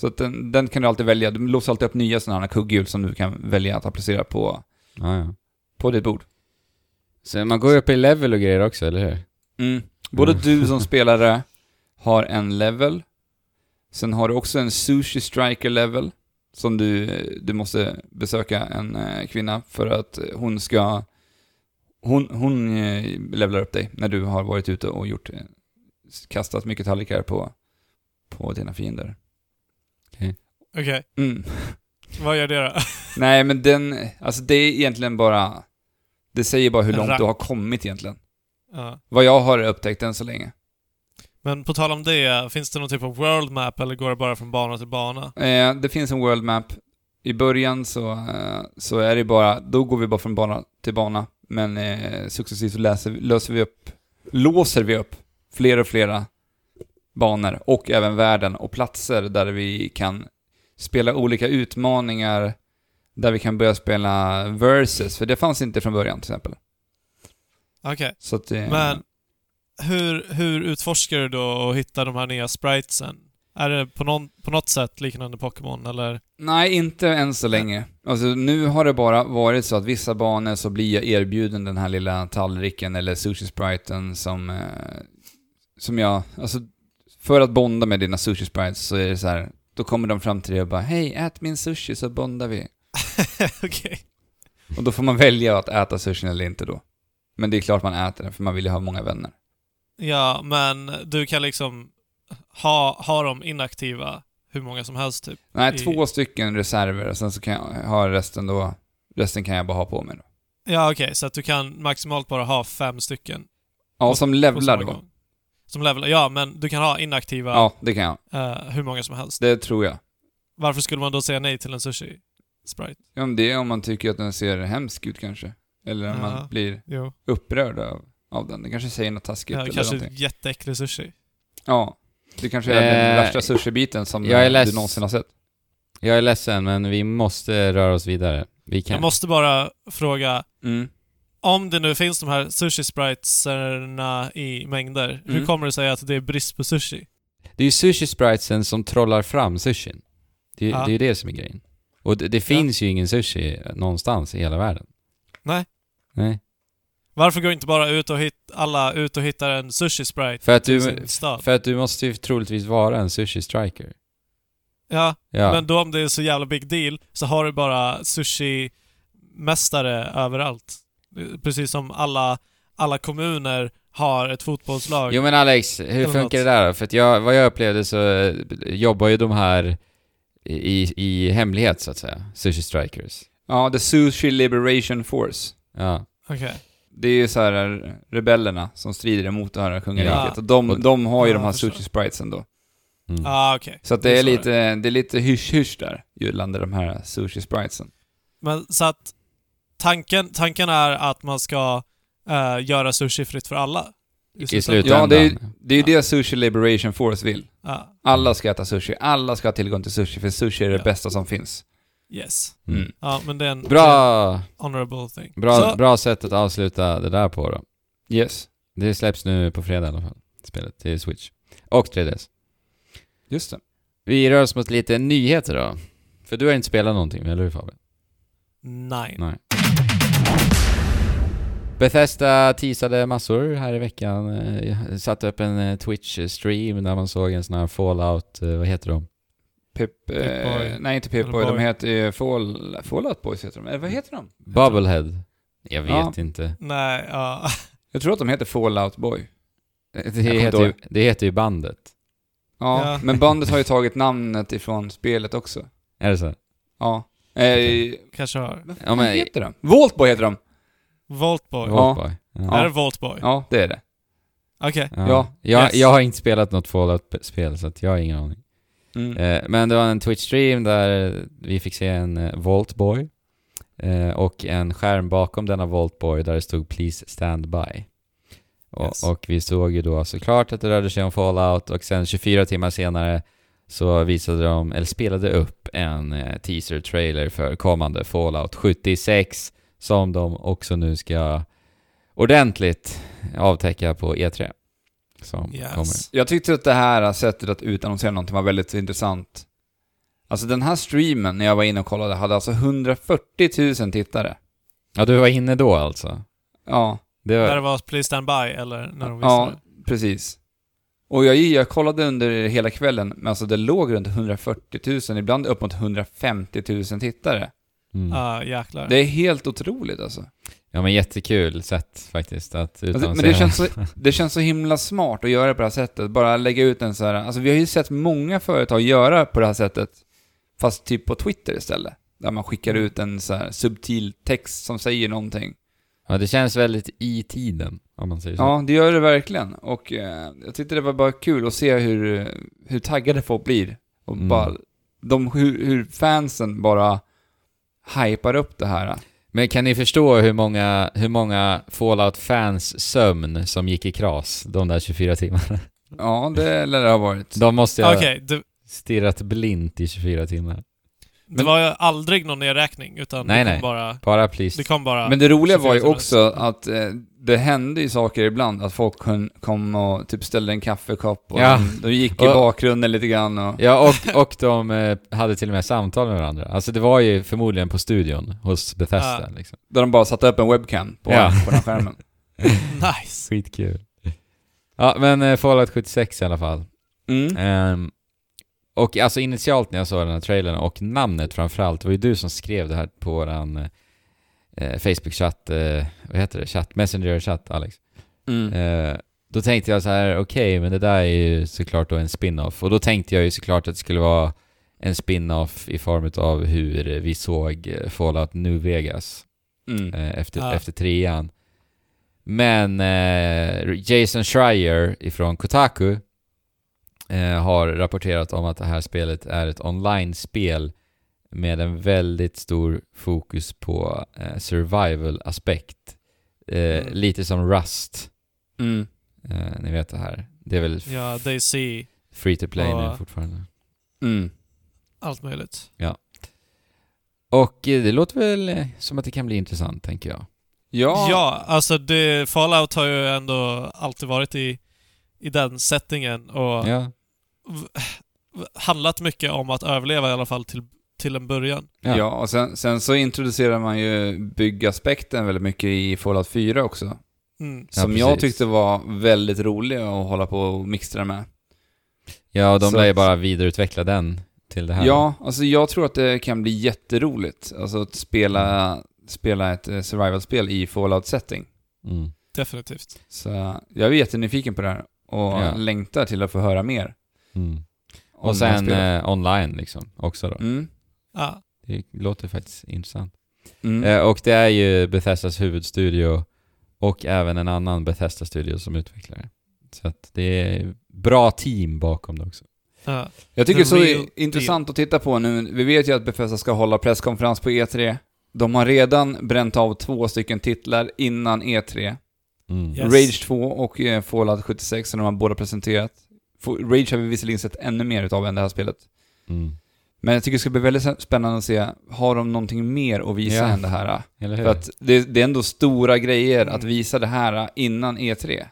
Så att den, den kan du alltid välja. Du låser alltid upp nya sådana här kugghjul som du kan välja att applicera på, Ja, ja. på ditt bord. Så man går ju upp i level och grejer också, eller hur? Mm. Både Mm. du som <laughs> spelare har en level. Sen har du också en sushi striker level. Som du, du måste besöka en eh, kvinna för att hon ska... Hon, hon eh, levlar upp dig när du har varit ute och gjort... eh, Kastat mycket tallrikar på, på dina fiender. Okej, Mm. <laughs> vad gör det då? Nej, men den... Alltså det är egentligen bara... Det säger bara hur långt du har kommit egentligen. Ja. Vad jag har upptäckt än så länge. Men på tal om det, finns det någon typ av world map eller går det bara från bana till bana? Eh, det finns en world map. I början så, eh, så är det bara, då går vi bara från bana till bana. Men eh, successivt så läser, löser vi upp, låser vi upp fler och flera banor och även värden och platser där vi kan spela olika utmaningar där vi kan börja spela versus, för det fanns inte från början till exempel. Okej. Eh, Men hur, hur utforskar du då och hittar de här nya spritesen? Är det på, någon, på något sätt liknande Pokémon eller? Nej, inte än så länge. Alltså nu har det bara varit så att vissa banor så blir jag erbjuden den här lilla tallriken eller sushi-spriten som, eh, som jag, alltså för att bonda med dina sushi-sprites så är det så här, då kommer de fram till dig och bara Hej, ät min sushi så bondar vi. <laughs> Okej. Och då får man välja att äta sushin eller inte då. Men det är klart man äter den för man vill ju ha många vänner. Ja, men du kan liksom ha, ha dem inaktiva hur många som helst typ. Nej, I- två stycken reserver och sen så kan jag ha resten då, resten kan jag bara ha på mig då. Ja, okej, så att du kan maximalt bara ha fem stycken. Ja, Och- som levlar då. gång. Som levlar, ja men du kan ha inaktiva Ja, det kan jag. eh, hur många som helst. Det tror jag. Varför skulle man då säga nej till en sushi? Sprite? Ja, men det är om man tycker att den ser hemsk ut kanske. Eller om Ja. man blir Jo. upprörd av, av den. Det kanske säger något taskigt Ja, eller kanske någonting. jätteäcklig sushi. Ja. Det kanske är den Eh, värsta sushi-biten som jag är du någonsin har sett. Jag är ledsen, men vi måste röra oss vidare. Vi kan... Jag måste bara fråga, Mm. om det nu finns de här sushi-spritesarna i mängder, hur Mm. kommer det sig att det är brist på sushi? Det är ju sushi-spritesen som trollar fram sushin. Det, Ja. det är ju det som är grejen. Och det, det finns ju ingen sushi någonstans i hela världen. Nej. Nej. Varför går inte bara ut och hit, alla ut och hittar en sushi-sprite För att till du, sin stad? för att du måste ju troligtvis vara en sushi-striker. Ja, Ja. men då om det är så jävla big deal så har du bara sushi-mästare överallt. Precis som alla, alla kommuner har ett fotbollslag. Jo men Alex, hur funkar något. det där då? För att jag, vad jag upplevde så eh, jobbar ju de här i, i hemlighet så att säga, Sushi Strikers. Ja, The Sushi Liberation Force. Ja. Okej. Det är ju så här rebellerna som strider emot det här kungariket. Ja. Och de, de har ju Ja, de här jag förstår. sushi-spritesen då. Mm. Ah, okej. Så att det är lite, det är lite hysch-hysch där, gällande de här sushi-spritesen. Men så att tanken, tanken är att man ska eh, göra sushi fritt för alla? I slutändan. slutändan. Ja, det är, det är ju Ja. det Sushi Liberation Force vill. Ja, Alla ska äta sushi, alla ska ha tillgång till sushi, för sushi är det Ja. bästa som finns. Yes. Mm. Ja, men det är en Bra, honorable thing. bra, Så, bra sätt att avsluta det där på då. Yes. Det släpps nu på fredag i alla fall, spelet till Switch. Och 3DS. Just det. Vi rör oss mot lite nyheter då. För du har inte spelat någonting, eller hur Fabian? nej. Nej. Bethesda teasade massor här i veckan. Eh, satte upp en eh, Twitch-stream där man såg en sån här Fallout, eh, vad heter de? Pip, eh, Pip-Boy. nej inte Pip-Boy, Eller de Boy. heter ju Fall, Fallout Boys heter de. Eller vad heter de? Bubblehead? Jag vet Ja. inte. Nej, ja. <laughs> Jag tror att de heter Fallout Boy. Det kommer heter, inte ju, ihåg. det heter ju bandet. Ja, Ja. men bandet har ju tagit namnet ifrån spelet också. Är det så? Ja. Eh, Kanske har. vad fan Ja, men- heter de? Voltboy heter de! Voltboy. Ja. Ja. Är det Voltboy? Ja, det är det. Okej. Ja. Ja. Jag, Yes. jag har inte spelat något Fallout-spel så att jag har ingen aning. Mm. Eh, men det var en Twitch-stream där vi fick se en eh, Voltboy eh, och en skärm bakom denna Voltboy där det stod 'Please stand by' och, Yes. och vi såg ju då såklart att det rörde sig om Fallout och sen 24 timmar senare så visade de, eller spelade upp en teaser-trailer för kommande Fallout 76 som de också nu ska ordentligt avtäcka på E3 som Yes. kommer. Jag tyckte att det här sättet att utannonsera någonting var väldigt intressant. Alltså den här streamen, när jag var inne och kollade, hade alltså 140 000 tittare. Ja, du var inne då alltså? Ja, Det var... När det var Please Stand By, eller när de visade ja precis. Och jag, jag kollade under hela kvällen, men alltså det låg runt 140 000, ibland upp mot 150 000 tittare. Mm. Ja, jäklar. Det är helt otroligt alltså. Ja men jättekul sätt faktiskt att Alltså, men det känns, så, det känns så himla smart att göra det på det här sättet. Bara lägga ut en så här... Alltså vi har ju sett många företag göra på det här sättet. Fast typ på Twitter istället. Där man skickar ut en så här subtil text som säger någonting. Ja, det känns väldigt i tiden, om man säger så. Ja, det gör det verkligen. Och eh, jag tyckte det var bara kul att se hur, hur taggade folk blir. Och Mm. bara, de, hur, hur fansen bara hypar upp det här. Men kan ni förstå hur många, hur många Fallout-fans sömn som gick i kras de där 24 timmarna? Ja, det lär det ha varit. De måste ha Okej, det, stirrat blint i 24 timmar. Det var ju aldrig någon nedräkning, utan Nej, det kom nej. bara... Bara please. Det kom bara... Men det roliga var ju 24 också att eh, det hände ju saker ibland, att folk kom och typ ställde en kaffekopp och Ja. de, gick i Och- bakgrunden lite grann och... Ja, och, och de eh, hade till och med samtal med varandra. Alltså det var ju förmodligen på studion hos Bethesda Ja. liksom. Där de bara satte upp en webcam på, Ja. på den skärmen. <laughs> Nice! Skitkul. Ja, men eh, Fallout 76 i alla fall. Mm. Ehm, och alltså initialt när jag såg den här trailern och namnet framförallt, det var ju du som skrev det här på våran eh, Facebook-chatt, eh, vad heter det? Chatt, Messenger-chatt, Alex. Mm. Eh, då tänkte jag så här: okej, men det där är ju såklart då en spin-off. Och då tänkte jag ju såklart att det skulle vara en spin-off i form av hur vi såg eh, Fallout New Vegas Mm. eh, efter, Ja. efter trean. Men eh, Jason Schreier ifrån Kotaku eh, har rapporterat om att det här spelet är ett online-spel med en väldigt stor fokus på eh, survival-aspekt. Eh, Mm. Lite som Rust, Mm. eh, ni vet det här. Det är väl Ja, Daisy, free to play nu Ja. fortfarande. Mm. allt möjligt. Och eh, det låter väl som att det kan bli intressant, tänker jag. Ja. Ja, alltså det, Fallout har ju ändå alltid varit i, i den settingen och Ja. Handlat mycket om att överleva i alla fall till, till en början. Ja. Ja, och sen, sen så introducerar man ju byggaspekten väldigt mycket i Fallout 4 också. Mm. Ja, som jag precis. tyckte var väldigt rolig att hålla på och mixtra med. Ja, och de lär ju bara vidareutveckla den till det här. Ja, alltså jag tror att det kan bli jätteroligt. Alltså att spela, spela ett eh, survival-spel i Fallout-setting. Mm. Definitivt. Så jag är jättenyfiken på det här och Ja. längtar till att få höra mer. Mm. Och sen eh, online liksom, också då. Mm. Ja. Det låter faktiskt intressant. Mm. Eh, och det är ju Bethesdas huvudstudio och även en annan Bethesda-studio som utvecklar det. Så att det är bra team bakom det också. ja. Jag tycker The det är så intressant att titta på nu. Vi vet ju att Bethesda ska hålla presskonferens på E3. De har redan bränt av två stycken titlar innan E3. Mm. Yes. Rage 2 och eh, Fallout 76 som de har båda presenterat. Rage har vi visserligen sett ännu mer utav än det här spelet. Mm. Men jag tycker det ska bli väldigt spännande att se, har de någonting mer att visa Ja. än det här? Eller hur? För att det, det är ändå stora grejer att Mm. visa det här innan E E3.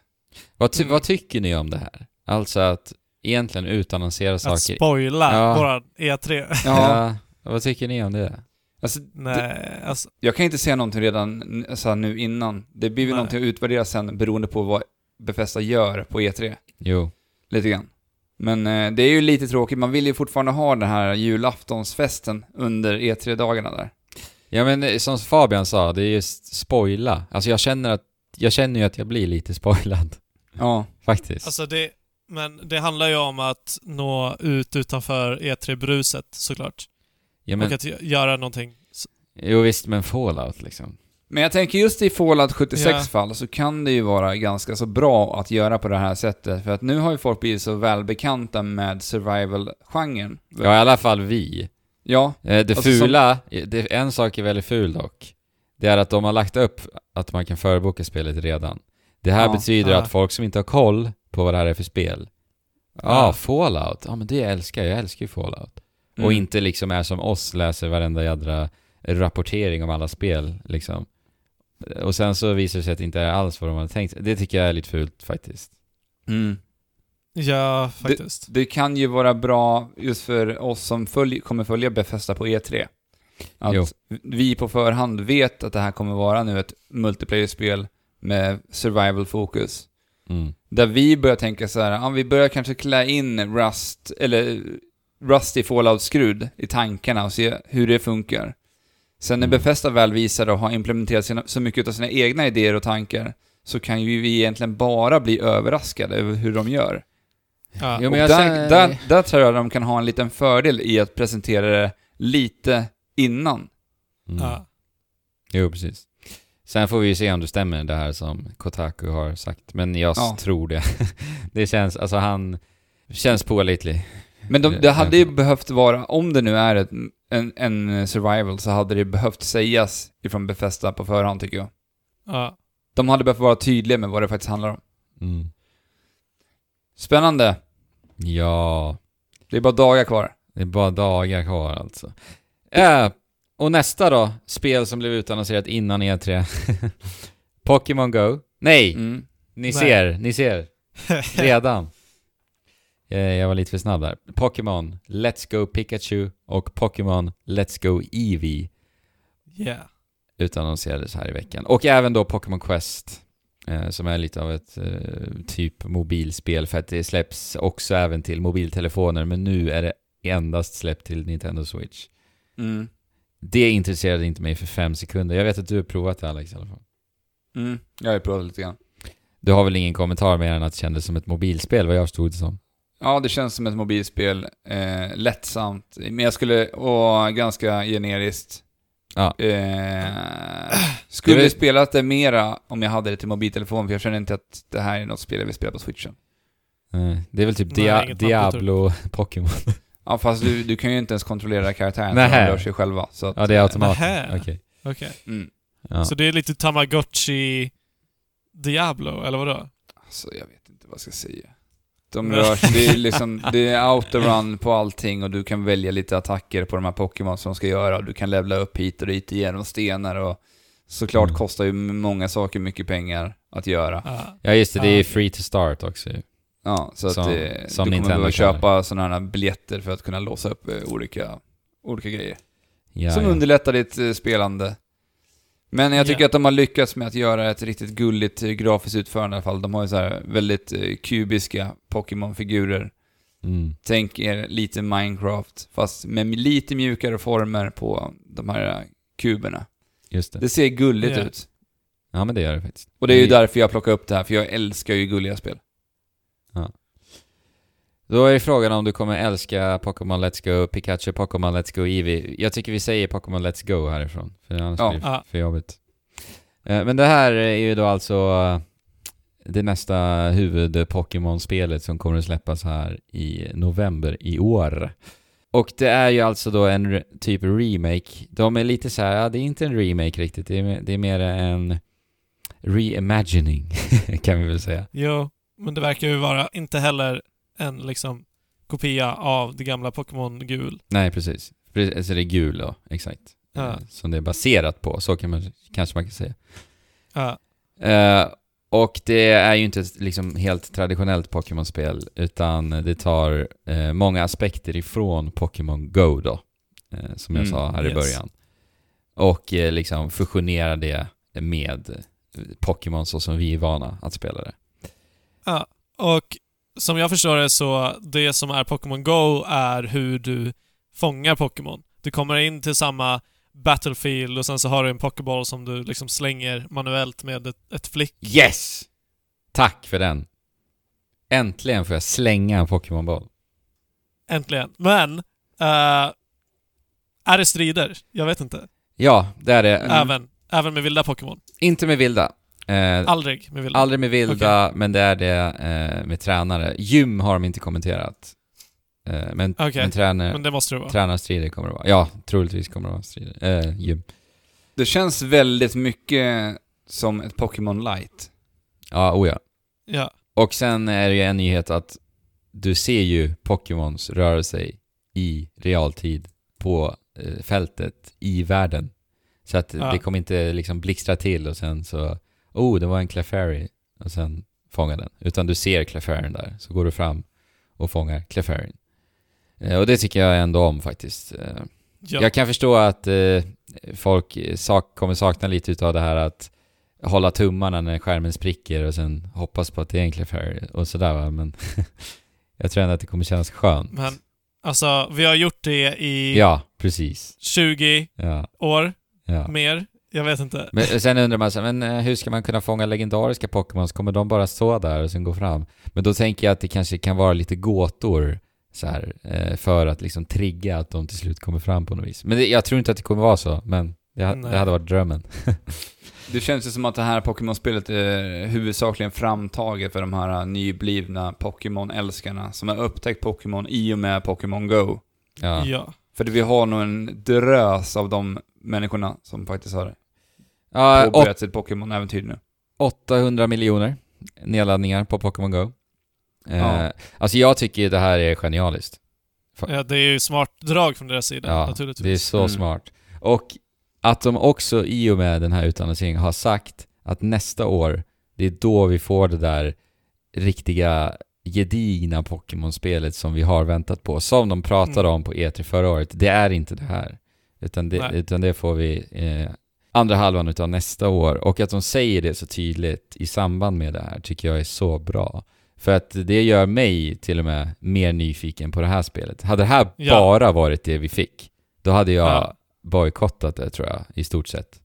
vad, ty- Mm. vad tycker ni om det här? Alltså att egentligen utannonsera Att saker... spoila Ja. våran E3. Ja. Vad tycker ni om det? Alltså, det, Nej, alltså... jag kan inte säga någonting redan alltså, nu innan. Det blir väl Nej. någonting att utvärdera sen beroende på vad Befesta gör på E3. Jo. Lite grann. Men eh, det är ju lite tråkigt, man vill ju fortfarande ha den här julaftonsfesten under E3-dagarna där. Ja men eh, som Fabian sa, det är just spoila. Alltså jag känner att, jag känner ju att jag blir lite spoilad. Ja. Faktiskt. Alltså det... Men det handlar ju om att nå ut utanför E3-bruset såklart. ja, men, Och att gö- göra någonting. jo visst, men Fallout liksom. Men jag tänker just i Fallout 76 Ja. fall så kan det ju vara ganska så bra att göra på det här sättet. För att nu har ju folk blivit så välbekanta med survival-genren. Ja, i alla fall vi. Ja, Eh, Det Alltså, fula, det, en sak är väldigt ful dock. Det är att de har lagt upp att man kan förboka spelet redan. Det här Ja. betyder Ja. att folk som inte har koll på vad det här är för spel. Ja, Ja. Fallout. Ja, men det älskar jag. Jag älskar ju Fallout. Mm. Och inte liksom är som oss, läser varenda jädra rapportering om alla spel liksom. Och sen så visar det sig att det inte är alls vad de hade tänkt. Det tycker jag är lite fult faktiskt. Mm. Ja, faktiskt. Det kan ju vara bra just för oss som följ, kommer följa Bethesda på E3. Att Jo. vi på förhand vet att det här kommer vara nu ett multiplayer-spel med survival-fokus. Mm. Där vi börjar tänka så här, ja, vi börjar kanske klä in Rust, eller Rust i Fallout-skrud i tankarna och se hur det funkar. Sen när. Bethesda väl visar och har implementerat sina, så mycket av sina egna idéer och tankar, så kan ju vi egentligen bara bli överraskade över hur de gör. Ja. Jo, Och men jag där, känner- där, där tror jag de kan ha en liten fördel i att presentera det lite innan. Mm. Ja. Jo, precis. Sen får vi ju se om det stämmer det här som Kotaku har sagt. Men jag Ja. tror det. <laughs> det känns, alltså han känns pålitlig. Men de, det hade ju eh. behövt vara, om det nu är ett, en, en survival, så hade det behövt sägas ifrån Befästa på förhand tycker jag. Ja. De hade behövt vara tydliga med vad det faktiskt handlar om. Mm. Spännande. Ja, Det är bara dagar kvar. det är bara dagar kvar alltså. Äh, och nästa då, spel som blev utannonserat innan E3. <laughs> Pokémon Go. Nej, Mm. ni Nej. ser, ni ser. <laughs> Redan. Eh, Jag var lite för snabb där. Pokémon Let's Go Pikachu och Pokémon Let's Go Eevee yeah. utannonserades här i veckan. Och även då Pokémon Quest, eh, som är lite av ett eh, typ mobilspel för att det släpps också även till mobiltelefoner, men nu är det endast släppt till Nintendo Switch. Mm. Det intresserade inte mig för fem sekunder. Jag vet att du har provat det Alex i alla fall. Mm. Jag har provat lite grann. Du har väl ingen kommentar mer än att det kändes som ett mobilspel, vad jag förstod det som. Ja, det känns som ett mobilspel. Eh, lättsamt. Men jag skulle, och ganska generiskt. Ja. Eh, skulle väl- spelat det mera om jag hade det till mobiltelefon, för jag känner inte att det här är något spel jag vill spela på switchen. Eh, Det är väl typ Nej, Dia- man Diablo <laughs> Pokémon. Ja, fast du, du kan ju inte ens kontrollera karaktären, de rör sig själva. Så att, Ja, det är automatiskt. Okej. Okej. Mm. Ja. Så det är lite Tamagotchi Diablo, eller vadå? Alltså, jag vet inte vad jag ska säga. De rör sig, det är liksom, <laughs> det är autorun på allting och du kan välja lite attacker på de här Pokémon som ska göra. Du kan levla upp hit och dit genom stenar och såklart Mm. kostar ju många saker mycket pengar att göra. Ja. Ja just det, det är free to start också. Ja, så att Som- det, som du kommer Nintendo behöva köpa sådana här biljetter för att kunna låsa upp eh, olika, olika grejer. Ja, som ja. underlättar ditt eh, spelande. Men jag tycker Ja. att de har lyckats med att göra ett riktigt gulligt eh, grafiskt utförande i alla fall. De har ju så här väldigt eh, kubiska Pokémon-figurer. Mm. Tänk er lite Minecraft, fast med lite mjukare former på de här eh, kuberna. Just det. Det ser gulligt Ja. ut. Ja men det gör det faktiskt. Och det är ju därför jag plockar upp det här, för jag älskar ju gulliga spel. Då är frågan om du kommer älska Pokémon Let's Go, Pikachu, Pokémon Let's Go Eevee. Jag tycker vi säger Pokémon Let's Go härifrån, för annars Ja. blir det för jobbigt. Eh, Men det här är ju då alltså eh, det nästa huvud-Pokémon-spelet som kommer att släppas här i november i år. Och det är ju alltså då en typ remake. De är lite så här, ja det är inte en remake riktigt, det är, det är mer en reimagining <laughs> kan vi väl säga. Jo, men det verkar ju vara inte heller en liksom kopia av det gamla Pokémon Gul. Nej, precis. Pre- Alltså det är gul då, exakt. Ja. Eh, Som det är baserat på, så kan man, kanske man kan säga. Ja. Eh, och det är ju inte liksom helt traditionellt Pokémon-spel, utan det tar eh, många aspekter ifrån Pokémon Go då, eh, som jag Mm, sa här i yes. början. Och liksom fusionerar det med Pokémon så som vi är vana att spela det. Ja, och som jag förstår det så, det som är Pokémon Go är hur du fångar Pokémon. Du kommer in till samma Battlefield och sen så har du en Pokéboll som du liksom slänger manuellt med ett, ett flick. Yes! Tack för den! Äntligen får jag slänga en Pokémon-boll. Äntligen. Men, eh, är det strider? Jag vet inte. Ja, det är det. Även, även med vilda Pokémon. Inte med vilda. Eh, Aldrig med vilda. Aldrig med vilda, men det är det eh, med tränare. Gym har de inte kommenterat. Eh, men, Okej, men tränar, Men det måste det vara. tränarstrider kommer det vara. Ja, troligtvis kommer det vara strider. Eh, gym. Det känns väldigt mycket som ett Pokémon Light. Ja, oh ja. Ja. Och sen är det ju en nyhet att du ser ju Pokémons röra sig i realtid på eh, fältet i världen. Så att Ja. det kommer inte liksom blixtra till och sen så, oh, det var en Clefairy och sen fånga den. Utan du ser Clefairin där, så går du fram och fångar Clefairin. Eh, och det tycker jag ändå om faktiskt. Eh, ja. Jag kan förstå att eh, folk sak, kommer sakna lite utav det här att hålla tummarna när skärmen spricker och sen hoppas på att det är en Clefairy och sådär va, men <laughs> jag tror ändå att det kommer kännas skönt. Men, alltså, vi har gjort det i Ja, precis. 20 Ja, år, ja. mer. Jag vet inte. Men sen undrar man så men eh, hur ska man kunna fånga legendariska Pokémons? Kommer de bara stå där och sen gå fram? Men då tänker jag att det kanske kan vara lite gåtor så här, eh, för att liksom trigga att de till slut kommer fram på något vis. Men det, jag tror inte att det kommer vara så, men det, Nej. det hade varit drömmen. <laughs> Det känns ju som att det här Pokémon-spelet är huvudsakligen framtaget för de här nyblivna Pokémon-älskarna som har upptäckt Pokémon i och med Pokémon Go. Ja. Ja. För vi har nog en drös av de människorna som faktiskt har Ja, påbörjat sitt Pokémon-äventyr nu. 800 miljoner nedladdningar på Pokémon Go. Eh, Ja. Alltså jag tycker det här är genialiskt. ja, det är ju smart drag från deras sida Ja, naturligtvis. det är så Mm. smart. Och att de också i och med den här utannonseringen har sagt att nästa år, det är då vi får det där riktiga gedigna Pokémon-spelet som vi har väntat på. Som de pratade Mm. om på E3 förra året. Det är inte det här. Utan det, utan det får vi eh, andra halvan utav nästa år. Och att de säger det så tydligt i samband med det här tycker jag är så bra. För att det gör mig till och med mer nyfiken på det här spelet. Hade det här Ja. bara varit det vi fick, då hade jag Ja. bojkottat det tror jag, i stort sett.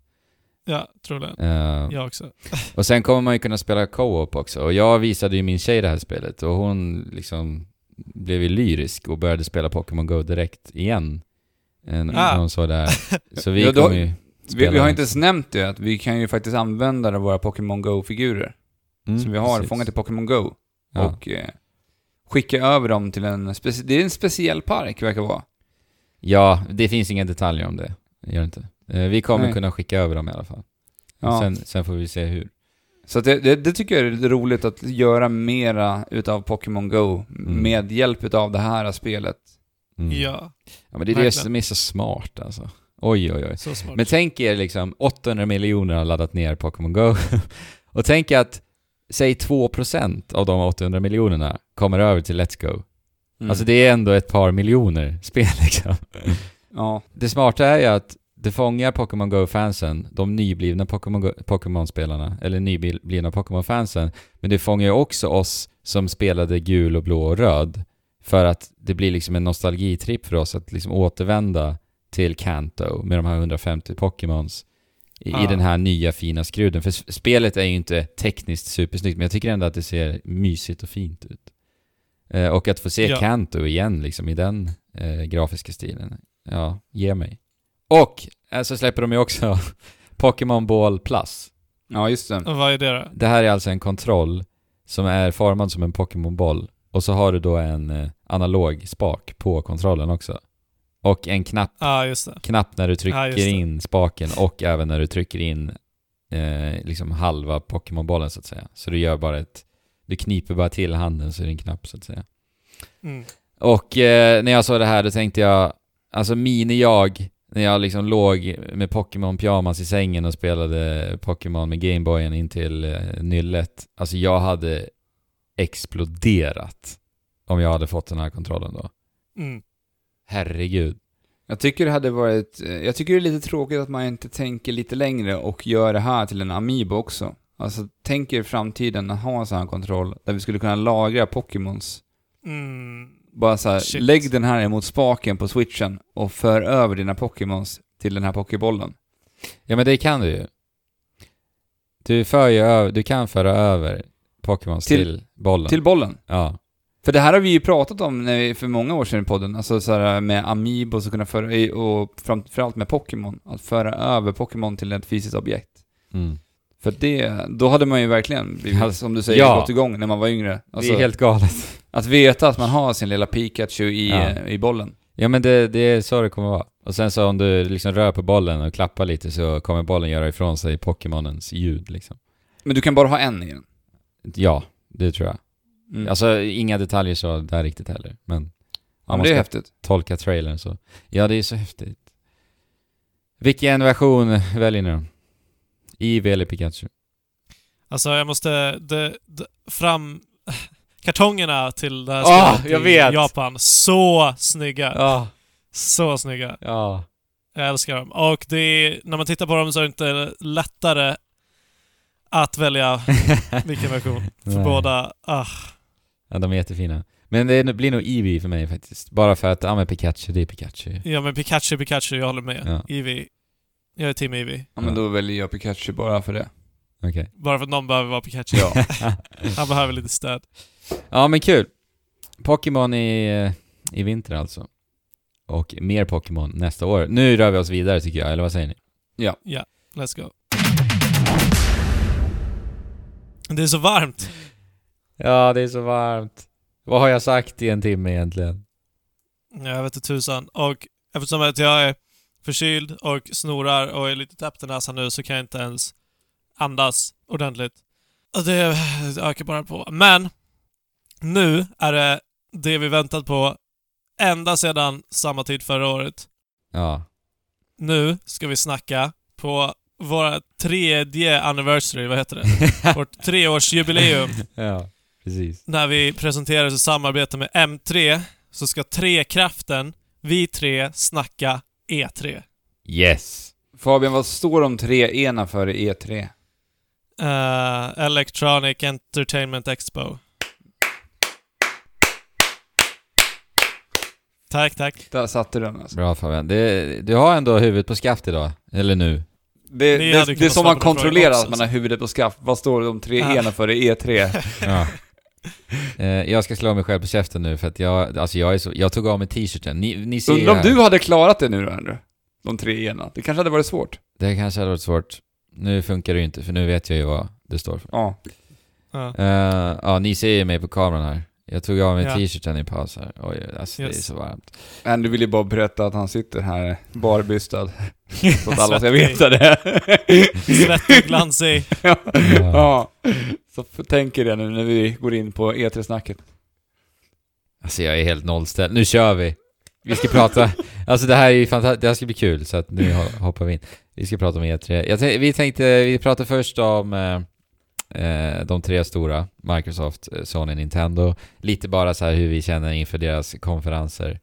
Ja, troligen. Eh, Jag också. <laughs> och sen kommer man ju kunna spela co-op också. Och jag visade ju min tjej det här spelet och hon liksom blev ju lyrisk och började spela Pokémon Go direkt igen. När Ah. hon såg det här. Så vi kommer ju Vi, vi har det. inte ens nämnt det, att vi kan ju faktiskt använda våra Pokémon Go-figurer Mm, som vi har precis. fångat i Pokémon Go Ja. och eh, skicka över dem till en speci- Det är en speciell park, verkar vara. Ja, det finns inga detaljer om det. Det gör det inte. Eh, Vi kommer Nej. kunna skicka över dem i alla fall. Ja. Sen, sen får vi se hur. Så det, det, det tycker jag är roligt att göra mera utav Pokémon Go med hjälp utav det här spelet. Mm. Ja, ja. men det är det verkligen. som är så smart alltså. Oj, oj, oj. så smart. Men tänk er liksom 800 miljoner har laddat ner Pokémon Go. <laughs> och tänk att, säg 2% av de 800 miljonerna kommer över till Let's Go. Mm. Alltså det är ändå ett par miljoner <laughs> spel liksom. Ja, Det smarta är ju att det fångar Pokémon Go-fansen, de nyblivna Pokémon-spelarna, eller nyblivna Pokémon-fansen, men det fångar ju också oss som spelade gul och blå och röd, för att det blir liksom en nostalgitripp för oss att liksom återvända till Kanto med de här 150 Pokémons i, i Ah. den här nya fina skruden. För spelet är ju inte tekniskt supersnyggt, men jag tycker ändå att det ser mysigt och fint ut. Eh, och att få se Ja. Kanto igen liksom i den eh, grafiska stilen, ja, ge mig. Och eh, så släpper de ju också <laughs> Pokémon Ball Plus. ja just det. Och vad är det då? Det här är alltså en kontroll som är formad som en Pokémon-boll. Och så har du då en eh, analog spak på kontrollen också. Och en knapp, ah, knapp när du trycker det. in spaken och även när du trycker in eh, liksom halva Pokémon-bollen så att säga. Så du gör bara ett... Du kniper bara till handen så är det en knapp så att säga. Mm. Och eh, när jag såg det här då tänkte jag, alltså mini-jag, när jag liksom låg med Pokémon pyjamas i sängen och spelade Pokémon med Gameboyen in till eh, nyllet. Alltså jag hade exploderat om jag hade fått den här kontrollen då. Mm. Herregud. Jag tycker det hade varit... eh, Jag tycker det är lite tråkigt att man inte tänker lite längre och gör det här till en Amiibo också. Alltså, tänk er i framtiden att ha en sån här kontroll där vi skulle kunna lagra Pokémons. Mm. Bara så här, Shit. lägg den här emot spaken på switchen och för över dina Pokémons till den här Pokébollen. Ja men det kan du ju. Du, för ju över, du kan föra över Pokémons till, Till- bollen. Till bollen. Ja. För det här har vi ju pratat om när vi, för många år sedan i podden, alltså så här med Amiibos och kunna föra, och framförallt med Pokémon, att föra över Pokémon till ett fysiskt objekt. Mm. För det, då hade man ju verkligen blivit, som du säger, Ja. gått igång när man var yngre. Alltså, det är helt galet. Att veta att man har sin lilla Pikachu i, Ja. i bollen. Ja men det, det är så det kommer vara. Och sen så om du liksom rör på bollen och klappar lite så kommer bollen göra ifrån sig Pokémonens ljud liksom. Men du kan bara ha en i den. Ja, det tror jag. Mm. Alltså inga detaljer så där riktigt heller. Men ja, men man det är häftigt. tolka trailern så. Ja, det är så häftigt. Vilken version väljer ni då? Eevee eller Pikachu? Alltså jag måste... Det, det, fram... Kartongerna till det här spelet jag i vet. Japan. Så snygga. Ja. Så snygga. Ja. Jag älskar dem. Och det är, när man tittar på dem så är det inte lättare att välja vilken version. <laughs> För Nej. båda, ah. Ja, de är jättefina. Men det blir nog Eevee för mig faktiskt. Bara för att, ja men Pikachu, det är Pikachu. Ja men Pikachu, Pikachu, jag håller med. Ja. Eevee. Jag är team Eevee. Ja, men då väljer jag Pikachu bara för det. Okej. Bara för att någon behöver vara Pikachu. Ja. <laughs> Han behöver lite stöd. Ja men kul. Pokémon i, eh, i vinter alltså. Och mer Pokémon nästa år. Nu rör vi oss vidare tycker jag, eller vad säger ni? Let's go. Det är så varmt. Ja, det är så varmt. Vad har jag sagt i en timme egentligen? Jag vet inte tusan. Och eftersom att jag är förkyld och snorar och är lite täppt i näsan nu så kan jag inte ens andas ordentligt. Och det ökar bara på. Men nu är det det vi väntat på ända sedan samma tid förra året. Ja. Nu ska vi snacka på våra tredje anniversary, vad heter det? <laughs> Vårt treårsjubileum. ja, precis. När vi presenterades i samarbete med M3 så ska Trekraften, vi tre, snacka E3. Yes. Fabian, vad står de tre ena för i E E3? Eh, Electronic Entertainment Expo. Tack, tack. Där satte du den alltså. Bra Fabian. Det, du har ändå huvudet på skaft idag. Eller nu. Det, det, det är som man kontrollerar att man har huvudet på skaft. Vad står de tre Ah. ena för i E3? Ja. <laughs> Eh, jag ska slå mig själv på käften nu för att jag, alltså jag är så, jag tog av mig t-shirten. Ni, ni ser Undrar om du hade klarat det nu då, Andrew? De tre ena. Det kanske hade varit svårt. Det kanske hade varit svårt. Nu funkar det ju inte för nu vet jag ju vad det står för. Ja. Ja. Eh, ja, ni ser ju mig på kameran här. Jag tog av mig Ja. t-shirten i paus här. Oj, alltså det är Yes. så varmt. Andrew ville bara berätta att han sitter här barbystad. <laughs> Så att alla ska veta det. <laughs> Svettig, glansig. <laughs> ja. ja. Så tänk er det nu när vi går in på E3-snacket. Alltså jag är helt nollställd. Nu kör vi! Vi ska prata, alltså det här är ju fantastiskt, det här ska bli kul så att nu ho- hoppar vi in. Vi ska prata om E3. Jag tänkte, vi tänkte, vi pratar först om eh, de tre stora, Microsoft, eh, Sony, Nintendo. Lite bara så här hur vi känner inför deras konferenser.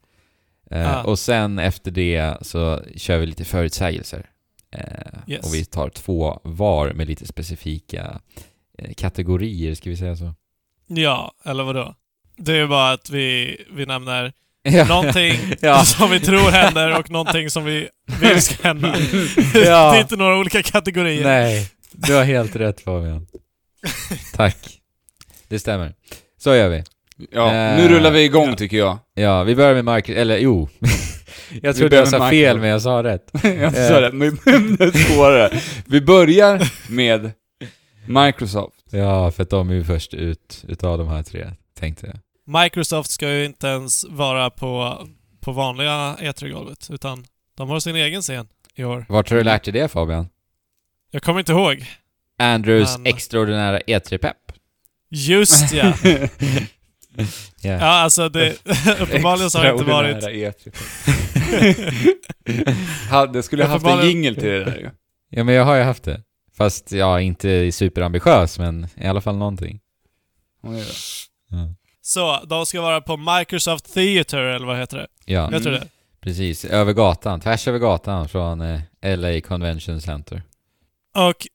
Eh, Ja. Och sen efter det så kör vi lite förutsägelser. Eh, Yes. Och vi tar två var med lite specifika eh, kategorier, ska vi säga så? Ja, eller vadå? Det är bara att vi, vi nämner <laughs> Ja. någonting <laughs> Ja. som vi tror händer och någonting som vi vill ska hända. Ja. <laughs> Det är inte några olika kategorier. Nej, du har helt rätt Fabian. <laughs> Tack. Det stämmer. Så gör vi. Ja, Eh, nu rullar vi igång ja. tycker jag. Ja, vi börjar med Microsoft, eller jo. <laughs> jag trodde jag sa med fel men jag sa rätt. <laughs> jag sa det, men men det är svårare. Vi börjar med Microsoft. Ja, för att de är ju först ut utav de här tre, tänkte jag. Microsoft ska ju inte ens vara på, på vanliga E3-golvet, utan de har sin egen scen i år. Vart har du lärt dig det Fabian? Jag kommer inte ihåg. Andrews Men- extraordinära E3-pepp. Just ja. <laughs> Ja. Ja, alltså det... <laughs> uppenbarligen så har det inte varit... Extraordinära E3. <laughs> Hade- Det skulle ha haft en jingel till det där ju. ja, men jag har ju haft det. Fast ja, inte superambitiös, men i alla fall någonting. Ja, Så, de ska vara på Microsoft Theater, eller vad heter det? ja Jag tror det. precis. Över gatan, tvärs över gatan från eh, LA Convention Center. Och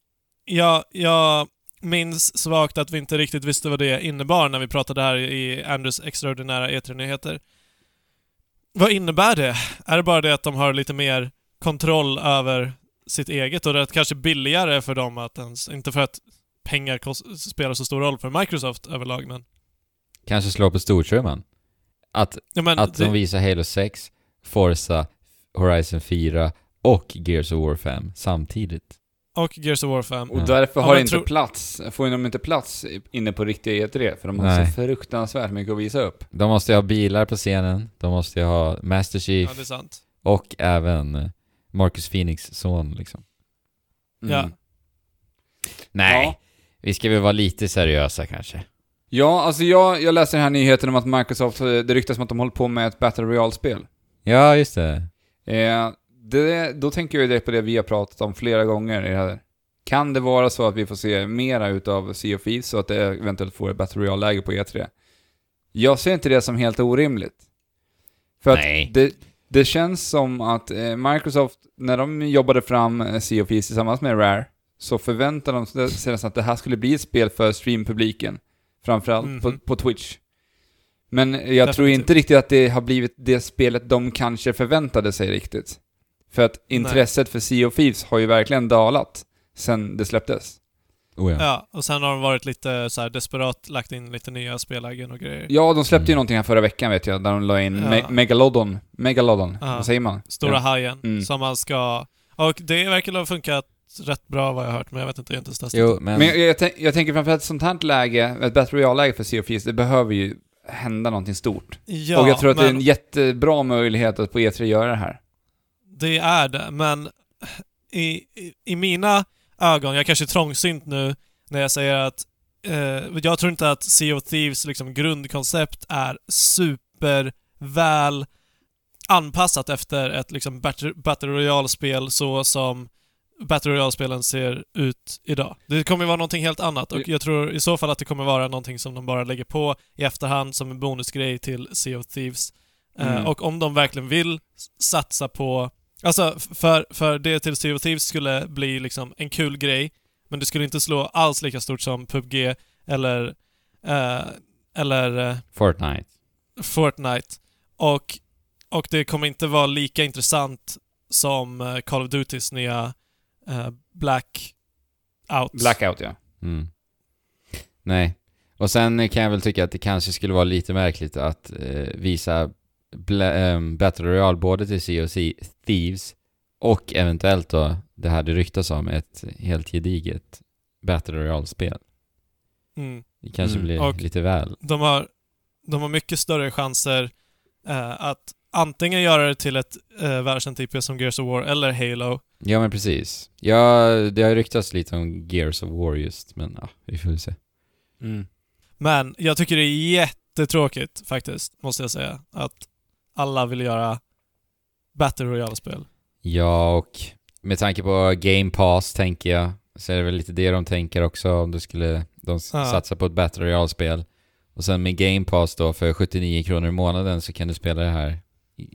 jag, jag minns svagt att vi inte riktigt visste vad det innebar när vi pratade här i Andrews extraordinära E3-nyheter. Vad innebär det? Är det bara det att de har lite mer kontroll över sitt eget och det är kanske billigare för dem att ens... Inte för att pengar spelar så stor roll för Microsoft överlag, men... Kanske slå på stortrumman. Att, Ja, men att det, de visar Halo 6, Forza, Horizon 4 och Gears of War 5 samtidigt. Och Gears of War 5. Och därför har inte tror- plats, får de inte plats inne på riktiga E3, för de har Nej. så fruktansvärt mycket att visa upp. De måste ju ha bilar på scenen, de måste ju ha Master Chief Ja, det är sant. och även eh, Marcus Phoenix son liksom. Mm. Ja. Nej, Ja. vi ska väl vara lite seriösa kanske. Ja, alltså jag, jag läser den här nyheten om att Microsoft, eh, det ryktas om att de håller på med ett Battle Royale-spel. Ja, just det. Eh, det, då tänker jag direkt på det vi har pratat om flera gånger i det här. Kan det vara så att vi får se mera utav Sea of Thieves så att det eventuellt får ett Battle Royale-läge på E3? Jag ser inte det som helt orimligt. För att Nej. det, det känns som att eh, Microsoft, när de jobbade fram eh, Sea of Thieves tillsammans med Rare, så förväntade de sig nästan att det här skulle bli ett spel för streampubliken. Framförallt på, Mhm. på Twitch. Men jag tror Definitivt. inte riktigt att det har blivit det spelet de kanske förväntade sig riktigt. För att intresset för Sea of Thieves har ju verkligen dalat sen det släpptes. Oh, ja. Ja, och sen har de varit lite så här desperat lagt in lite nya spellägen och grejer. Ja, de släppte ju Mm. någonting här förra veckan vet jag, där de la in Ja. Me- Megalodon. Megalodon, Ja. vad säger man? Stora ja. hajen Mm. som man ska... Och det verkar ha funkat rätt bra vad jag har hört, men jag vet inte, jag har inte testat Jo, men... Men jag, jag, tänk, jag tänker framförallt ett sånt här läge, ett Battle Royale-läge för Sea of Thieves, det behöver ju hända någonting stort. Ja, och jag tror att det är men en jättebra möjlighet att på E3 göra det här. Det är det, men i, i, i mina ögon, jag kanske är trångsynt nu när jag säger att eh, jag tror inte att Sea of Thieves liksom grundkoncept är superväl anpassat efter ett liksom Battle, Royale-spel så som Battle Royale-spelen ser ut idag. Det kommer ju vara någonting helt annat och jag tror i så fall att det kommer vara någonting som de bara lägger på i efterhand som en bonusgrej till Sea of Thieves. Eh, Mm. och om de verkligen vill satsa på... Alltså, för, för det till Sea of Thieves skulle bli liksom en kul grej, men det skulle inte slå alls lika stort som PubG eller... eh, eller eh, Fortnite. Fortnite. Och, och det kommer inte vara lika intressant som eh, Call of Dutys nya eh, Blackout. Blackout, ja. Mm. Nej. Och sen kan jag väl tycka att det kanske skulle vara lite märkligt att eh, visa Bla- ehm, Battle Royale både till Thie- Thieves och eventuellt då, det här det ryktas om, ett helt gediget Battle Royale-spel. Mm. Det kanske Mm. blir Och- lite väl. De, har, de har mycket större chanser eh, att antingen göra det till ett eh, världskänt IP som Gears of War eller Halo. Ja men precis. Ja, det har ryktats lite om Gears of War just, men ja, vi får väl se. Mm. Men jag tycker det är jättetråkigt faktiskt, måste jag säga, att alla vill göra Battle Royale-spel. Ja, och med tanke på Game Pass tänker jag, så är det väl lite det de tänker också om du skulle de Ja. satsa på ett Battle Royale-spel. Och sen med Game Pass då för 79 kronor i månaden så kan du spela det här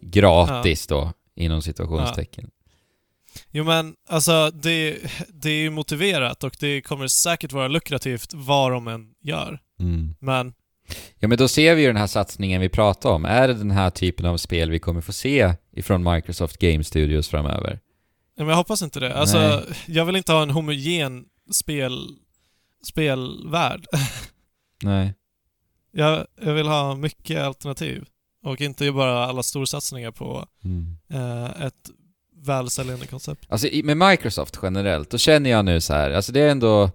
gratis då, inom situationstecken. Jo men alltså det, det är ju motiverat och det kommer säkert vara lukrativt vad de än gör. Mm. Men Ja men då ser vi ju den här satsningen vi pratar om. Är det den här typen av spel vi kommer få se ifrån Microsoft Game Studios framöver? Ja, men jag hoppas inte det. Alltså, Nej. jag vill inte ha en homogen spel, spelvärld. <laughs> Nej. jag, jag vill ha mycket alternativ. Och inte bara alla storsatsningar på Mm. eh, ett välsäljande koncept. Alltså med Microsoft generellt, då känner jag nu så här, alltså det har ändå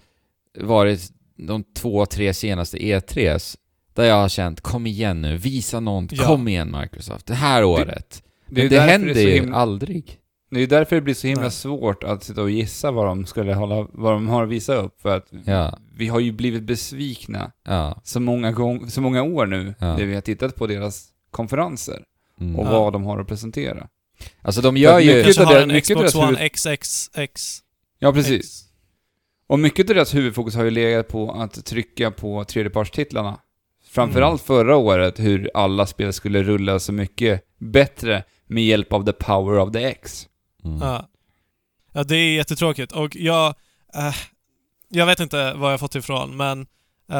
varit de två, tre senaste E3s där jag har känt kom igen nu, visa något, Ja. kom igen Microsoft, det här året. Det, det, därför händer det ju himla, aldrig. Det är därför det blir så himla Nej. svårt att sitta och gissa vad de skulle hålla, vad de har att visa upp. För att Ja. vi har ju blivit besvikna Ja. så många, gång, så många år nu, Ja. när vi har tittat på deras konferenser Mm. och Ja. vad de har att presentera. Alltså de gör ju... mycket av har det- en mycket Xbox deras One huvud- XXX. Ja, precis. Och mycket av deras huvudfokus har ju legat på att trycka på tredjepartstitlarna. Framförallt förra året, hur alla spel skulle rulla så mycket bättre med hjälp av the power of the X. Mm. Ja. ja, det är jättetråkigt och jag... eh, jag vet inte vad jag fått ifrån, men eh,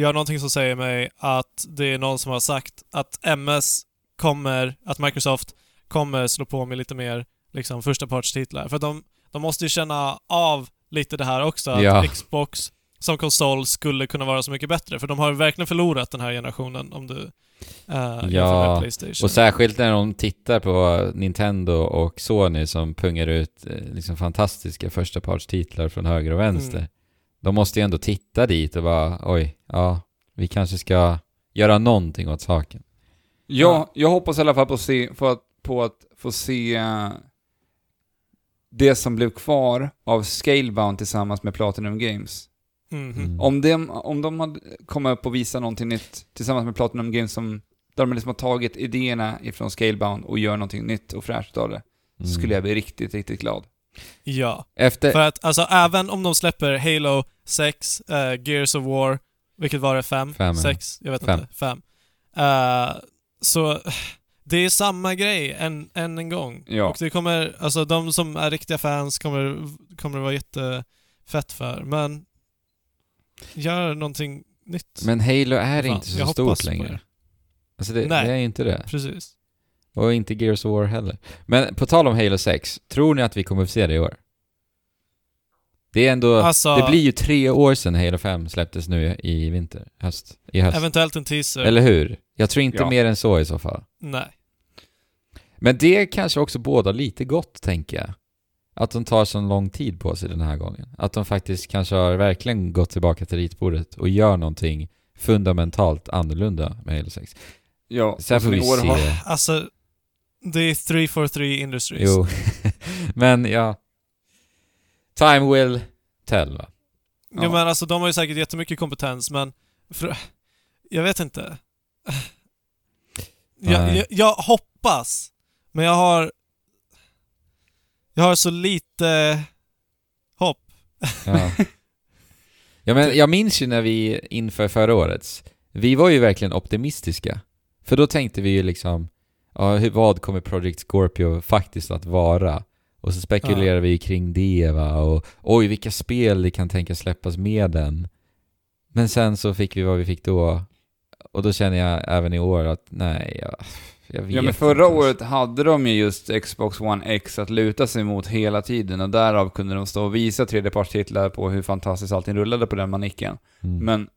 jag har någonting som säger mig att det är någon som har sagt att MS kommer, att Microsoft kommer slå på med lite mer liksom första partstitlar. För de, de måste ju känna av lite det här också, att Ja. Xbox som konsol skulle kunna vara så mycket bättre. För de har verkligen förlorat den här generationen om du uh, jämför med Playstation. Och särskilt när de tittar på Nintendo och Sony som pungar ut eh, liksom fantastiska förstapartstitlar från höger och vänster. Mm. De måste ju ändå titta dit och bara oj, ja, vi kanske ska göra någonting åt saken. Ja, jag hoppas i alla fall på, se, på, att, på att få se eh, det som blev kvar av Scalebound tillsammans med Platinum Games. Mhm. Mm. Om, de, om de hade kommit upp och visat någonting nytt tillsammans med Platinum Games som, där de liksom har tagit idéerna ifrån Scalebound och gör någonting nytt och fräscht av det, så Mm. skulle jag bli riktigt, riktigt glad. Ja. Efter... För att alltså även om de släpper Halo 6, eh, Gears of War, vilket var det? 5? Fem, ja. 6? Jag vet Fem. inte. 5. Uh, så det är samma grej än, än en gång. Ja. Och det kommer, alltså de som är riktiga fans kommer, kommer det vara jättefett för. Men gör någonting nytt. Men Halo är Fan, inte så stort längre. det. Alltså det, Nej. det är inte det. Precis. Och inte Gears of War heller. Men på tal om Halo 6, tror ni att vi kommer få se det i år? Det är ändå... Alltså, det blir ju tre år sedan Halo 5 släpptes nu i vinter, höst, i höst. eventuellt en teaser. Eller hur? Jag tror inte Ja. mer än så i så fall. Nej. Men det kanske också båda lite gott, tänker jag. Att de tar så lång tid på sig den här gången. Att de faktiskt kanske har verkligen gått tillbaka till ritbordet och gör någonting fundamentalt annorlunda med Halo 6. Ja, Sen får vi se. har- Alltså, det är 343 Industries. Jo, <laughs> men ja. Time will tell va? Jo Ja. men alltså de har ju säkert jättemycket kompetens men... För, jag vet inte. <sighs> Jag, jag, jag hoppas, men jag har... Jag har så lite hopp. Ja. <laughs> ja men jag minns ju när vi inför förra årets, vi var ju verkligen optimistiska. För då tänkte vi ju liksom, ja, vad kommer Project Scorpio faktiskt att vara? Och så spekulerade vi kring det va, och oj vilka spel det kan tänkas släppas med den. Men sen så fick vi vad vi fick då, och då känner jag även i år att nej, jag, jag vet Ja men inte förra alltså. året hade de ju just Xbox One X att luta sig mot hela tiden och därav kunde de stå och visa tredjepartstitlar på hur fantastiskt allting rullade på den manicken. Mm. Men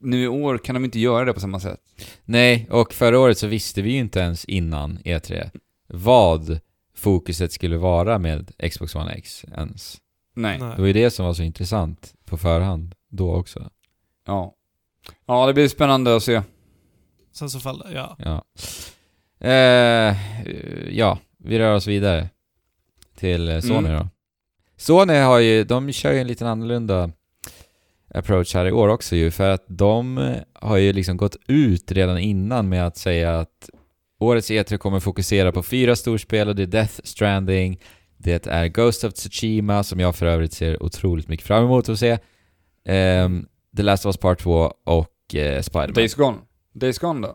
nu i år kan de inte göra det på samma sätt. Nej, och förra året så visste vi ju inte ens innan E3 vad fokuset skulle vara med Xbox One X ens. Nej. Det var ju det som var så intressant på förhand då också. Ja. Ja, det blir spännande att se. Sen så faller, ja. Ja. Eh, ja, vi rör oss vidare till eh, Sony Mm. då. Sony har ju, de kör ju en liten annorlunda approach här i år också ju, för att de eh, har ju liksom gått ut redan innan med att säga att årets E3 kommer fokusera på fyra storspel och det är Death Stranding, det är Ghost of Tsushima som jag för övrigt ser otroligt mycket fram emot att se, ehm, The Last of Us Part 2 och eh, Spider-Man. Days Gone. Days Gone då?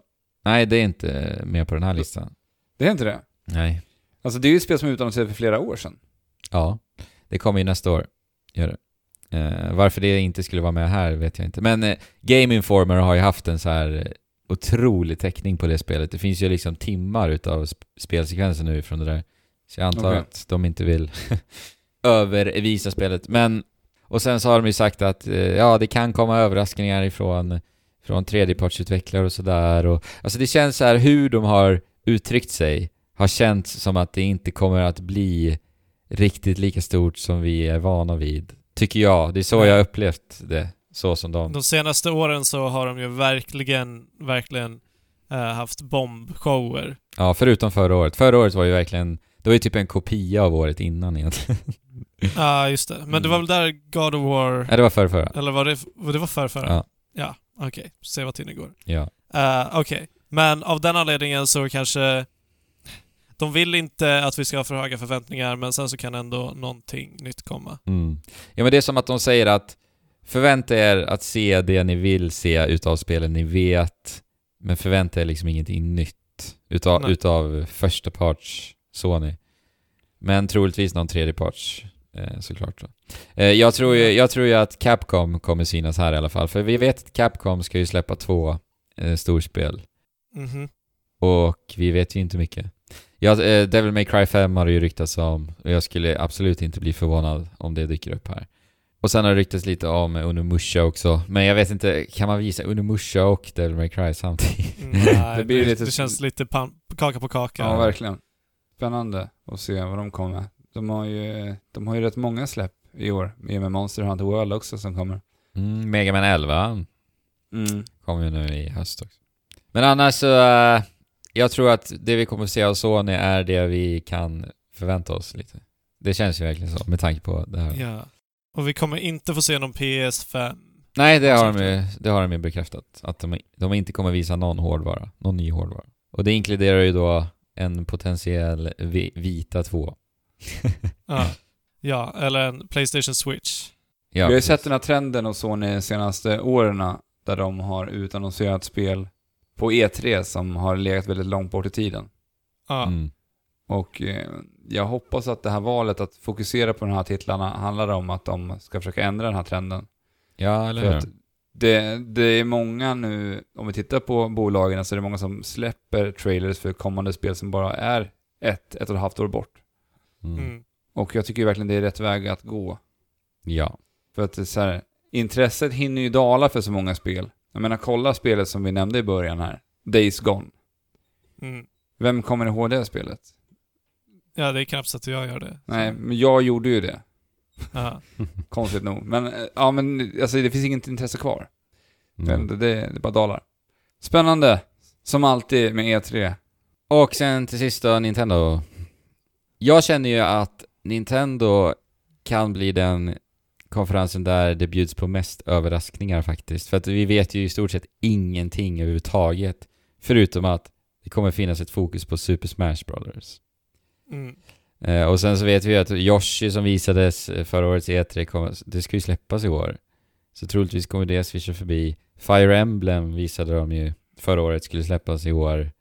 Nej, det är inte med på den här listan. Det är inte det? Nej. Alltså det är ju ett spel som utannonserades för flera år sedan. Ja, det kommer ju nästa år. Gör det. Eh, varför det inte skulle vara med här vet jag inte. Men eh, Game Informer har ju haft en så här eh, otrolig täckning på det spelet. Det finns ju liksom timmar utav sp- spelsekvenser nu från det där. Så jag antar Okej. att de inte vill <laughs> övervisa spelet. Men, och sen så har de ju sagt att eh, ja, det kan komma överraskningar ifrån från tredjepartsutvecklare och sådär. Och, alltså det känns så här hur de har uttryckt sig har känts som att det inte kommer att bli riktigt lika stort som vi är vana vid. Tycker jag. Det är så jag upplevt det. Så som de... De senaste åren så har de ju verkligen, verkligen eh, haft bombshower. Ja, förutom förra året. Förra året var ju verkligen... Det var ju typ en kopia av året innan egentligen. Ja, just det. Men det var väl där God of War... Nej, det var förra, förra. Eller var det, var det var för förra? Ja. Ja, okej. Se vad tiden går. Ja. Uh, okej. Men av den anledningen så kanske... De vill inte att vi ska ha för höga förväntningar, men sen så kan ändå någonting nytt komma. Mm. Ja, men det är som att de säger att förvänta er att se det ni vill se utav spelen ni vet, men förvänta er liksom ingenting nytt utav, Nej. utav första parts Sony. Men troligtvis någon tredje parts såklart. Då. Eh, jag, tror ju, jag tror ju att Capcom kommer synas här i alla fall, för vi vet att Capcom ska ju släppa två eh, storspel. Mhm. Och vi vet ju inte mycket. Ja, eh, Devil May Cry 5 har det ju ryktats om, och jag skulle absolut inte bli förvånad om det dyker upp här. Och sen har det ryktats lite om Onimusha också, men jag vet inte, kan man visa Onimusha och Devil May Cry samtidigt? <laughs> Nej, Det det, blir lite- det känns lite pan- kaka på kaka. Ja, verkligen. Spännande att se vad de kommer med. De har ju, de har ju rätt många släpp i år, i och med Monster Hunter World också som kommer. Mm, Mega Man 11 Mm. kommer ju nu i höst också. Men annars så, eh, jag tror att det vi kommer att se av Sony är det vi kan förvänta oss lite. Det känns ju verkligen så, med tanke på det här. Ja. Och vi kommer inte få se någon PS5. Nej, det har, de ju, det har de ju bekräftat. Att de, de inte kommer visa någon hårdvara. Någon ny hårdvara. Och det inkluderar ju då en potentiell vi, Vita 2. Ja. ja, eller en Playstation Switch. ja, Vi har ju sett den här trenden hos Sony de senaste åren där de har utannonserat spel på E3 som har legat väldigt långt bort i tiden. Ja. Mm. Och eh, jag hoppas att det här valet att fokusera på de här titlarna handlar om att de ska försöka ändra den här trenden. Ja, eller hur? det, det är många nu, om vi tittar på bolagen, så är det många som släpper trailers för kommande spel som bara är ett, ett och ett halvt år bort. Mm. Mm. Och jag tycker verkligen det är rätt väg att gå. Ja. För att det är så här, intresset hinner ju dala för så många spel. Jag menar, kolla spelet som vi nämnde i början här. Days Gone. Mm. Vem kommer ihåg det spelet? Ja, det är knappt så att jag gör det. Nej, men jag gjorde ju det. <laughs> Konstigt nog. Men, eh, ja men alltså det finns inget intresse kvar. Mm. Det, det, det bara dalar. Spännande. Som alltid med E E3. Och sen till sist då, Nintendo. Jag känner ju att Nintendo kan bli den konferensen där det bjuds på mest överraskningar faktiskt. För att vi vet ju i stort sett ingenting överhuvudtaget. Förutom att det kommer finnas ett fokus på Super Smash Brothers. Mm. Eh, och sen så vet vi ju att Yoshi som visades eh, förra årets E3, kommer, det ska ju släppas i år. Så troligtvis kommer det swisha förbi. Fire Emblem visade de ju förra året skulle släppas i år.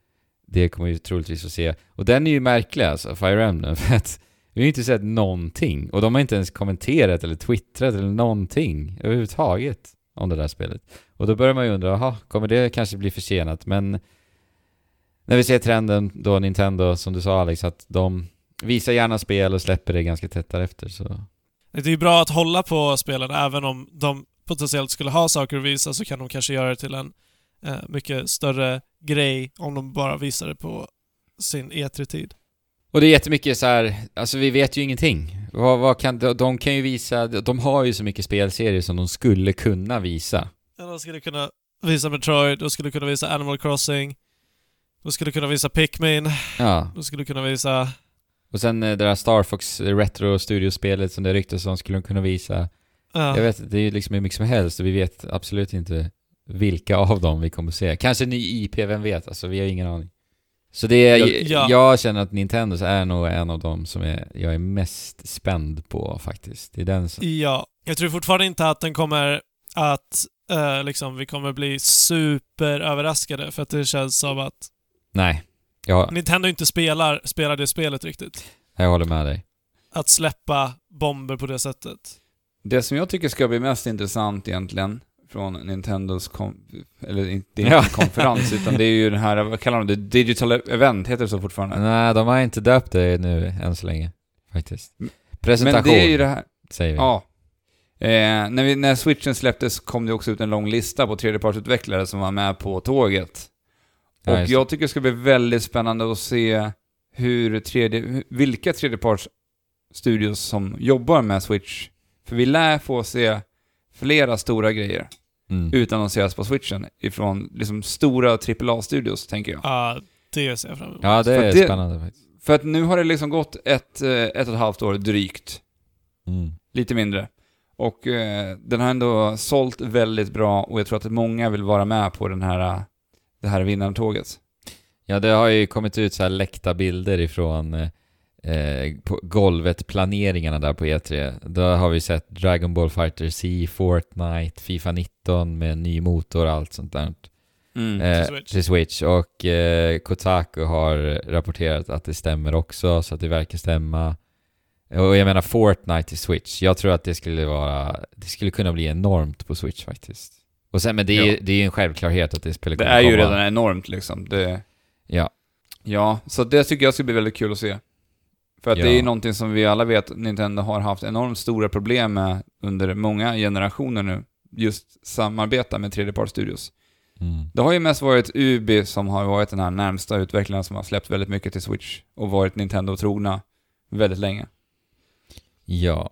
Det kommer vi troligtvis få se. Och den är ju märklig alltså, Fire Emblem, <laughs> för att vi har ju inte sett någonting. Och de har inte ens kommenterat eller twittrat eller någonting överhuvudtaget om det där spelet. Och då börjar man ju undra, jaha, kommer det kanske bli försenat? Men när vi ser trenden då Nintendo, som du sa Alex, att de visar gärna spel och släpper det ganska tätt därefter så... Det är ju bra att hålla på spelen, även om de potentiellt skulle ha saker att visa så kan de kanske göra det till en eh, mycket större grej om de bara visar det på sin E3-tid. Och det är jättemycket så här, alltså vi vet ju ingenting. Vad, vad kan, de, de kan ju visa, de har ju så mycket spelserier som de skulle kunna visa. Ja, de skulle kunna visa Metroid, de skulle kunna visa Animal Crossing, de skulle kunna visa Pikmin, Ja. de skulle kunna visa... Och sen eh, det där Star Fox Retro Studio-spelet som det ryktas om skulle de kunna visa. Ja, Jag vet, det är ju liksom hur mycket som helst och vi vet absolut inte vilka av dem vi kommer se. Kanske ny IP, vem vet? Alltså vi har ingen aning. Så det är, Ja, ja. jag känner att Nintendo är nog en av dem som är, jag är mest spänd på faktiskt. Det är den som, ja. Jag tror fortfarande inte att den kommer att eh, liksom, vi kommer bli superöverraskade för att det känns som att nej. Jag, Nintendo inte spelar, spelar det spelet riktigt. jag håller med dig. Att släppa bomber på det sättet. Det som jag tycker ska bli mest intressant egentligen från Nintendos eller inte det är Ja. en konferens, utan det är ju den här, vad kallar de det? Digital Event, heter det så fortfarande? Nej, de har inte döpt det nu än så länge. Faktiskt. Men Presentation, det är ju det här, säger vi. ja. Eh, när, vi, när switchen släpptes kom det också ut en lång lista på tredjepartsutvecklare som var med på tåget. Ja, Och det. jag tycker det ska bli väldigt spännande att se hur tredje, vilka tredjepartsstudios som jobbar med Switch. För vi lär få se flera stora grejer Mm. utannonseras på switchen ifrån liksom stora AAA-studios, tänker jag. Ja, det ser jag fram emot. Ja, det För är det- spännande faktiskt. För att nu har det liksom gått ett, eh, ett och ett halvt år drygt, Mm. lite mindre. Och eh, den har ändå sålt väldigt bra och jag tror att många vill vara med på den här, eh, det här vinnartåget. Ja, det har ju kommit ut så här läckta bilder ifrån eh, eh, på golvet, planeringarna där på E3. Då har vi sett Dragon Ball Fighter C, Fortnite, Fifa 19 med ny motor och allt sånt där. Mm. Eh, Till Switch. till Switch. Och eh, Kotaku har rapporterat att det stämmer också, så att det verkar stämma. Och jag menar Fortnite till Switch. Jag tror att det skulle vara... Det skulle kunna bli enormt på Switch faktiskt. Och sen, men det är ju Ja. det är ju en självklarhet att det spelet Det kommer är ju komma. redan enormt liksom. Det, Ja. ja, så det tycker jag ska bli väldigt kul att se. För att Ja. det är ju någonting som vi alla vet Nintendo har haft enormt stora problem med under många generationer nu. Just samarbeta med tredjepartsstudios. Mm. Det har ju mest varit Ubi som har varit den här närmsta utvecklaren som har släppt väldigt mycket till Switch och varit Nintendo-trogna väldigt länge. Ja.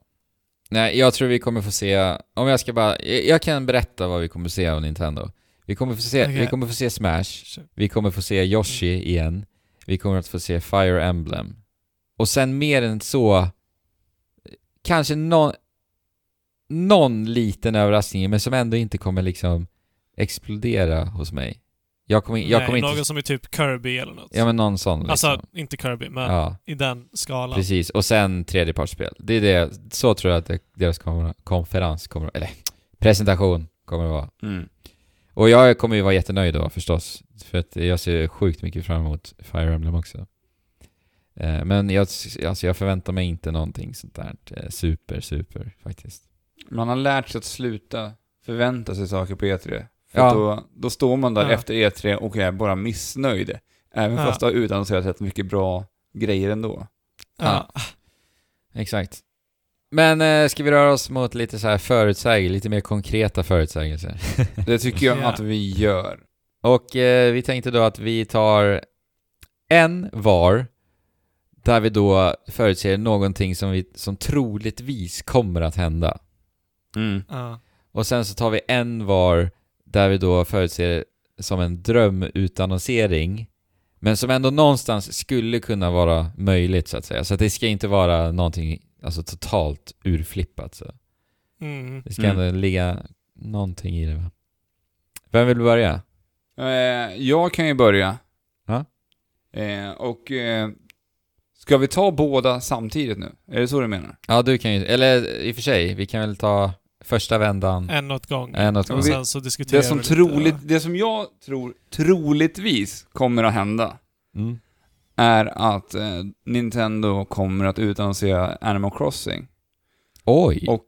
Nej, jag tror vi kommer få se... Om jag ska bara... Jag kan berätta vad vi kommer få se av Nintendo. Vi kommer få se, Okej. vi kommer få se Smash. Vi kommer få se Yoshi igen. Vi kommer att få se Fire Emblem. Och sen mer än så, kanske någon, någon liten överraskning, men som ändå inte kommer liksom explodera hos mig. Jag kommer, jag Nej, kommer någon inte... som är typ Kirby eller något. Ja men någon sån liksom. alltså, inte Kirby, men ja, i den skalan. precis. Och sen tredjepartsspel. Det är det, så tror jag att det, deras kommer, konferens kommer, eller presentation kommer att vara. Mm. Och jag kommer ju vara jättenöjd då förstås. För att jag ser sjukt mycket fram emot Fire Emblem också. Eh, Men jag, alltså jag förväntar mig inte någonting sånt där eh, super, super faktiskt. Man har lärt sig att sluta förvänta sig saker på E3. För Ja. då, då står man där Ja. efter E3 och är bara missnöjd. Även Ja. fast det har utannonserats rätt mycket bra grejer ändå. Ja. Exakt. Men eh, ska vi röra oss mot lite så här förutsägelser, lite mer konkreta förutsägelser? <laughs> Det tycker jag Ja. att vi gör. Och eh, vi tänkte då att vi tar en var Där vi då förutser någonting som, vi, som troligtvis kommer att hända. Mm. Ja. Och sen så tar vi en var där vi då förutser som en drömutannonsering men som ändå någonstans skulle kunna vara möjligt så att säga. Så att det ska inte vara någonting alltså, totalt urflippat. Så. Mm. Det ska Mm. ändå ligga någonting i det va? Vem vill börja? Eh, jag kan ju börja. Ja. Eh, och eh, ska vi ta båda samtidigt nu? Är det så du menar? Ja, du kan ju, eller i och för sig, vi kan väl ta första vändan, En åt gång. en åt Ja, gången. Och sen så diskuterar Det som, vi lite. troligt, det som jag tror troligtvis kommer att hända Mm. är att eh, Nintendo kommer att utannonsera Animal Crossing. Oj! Och,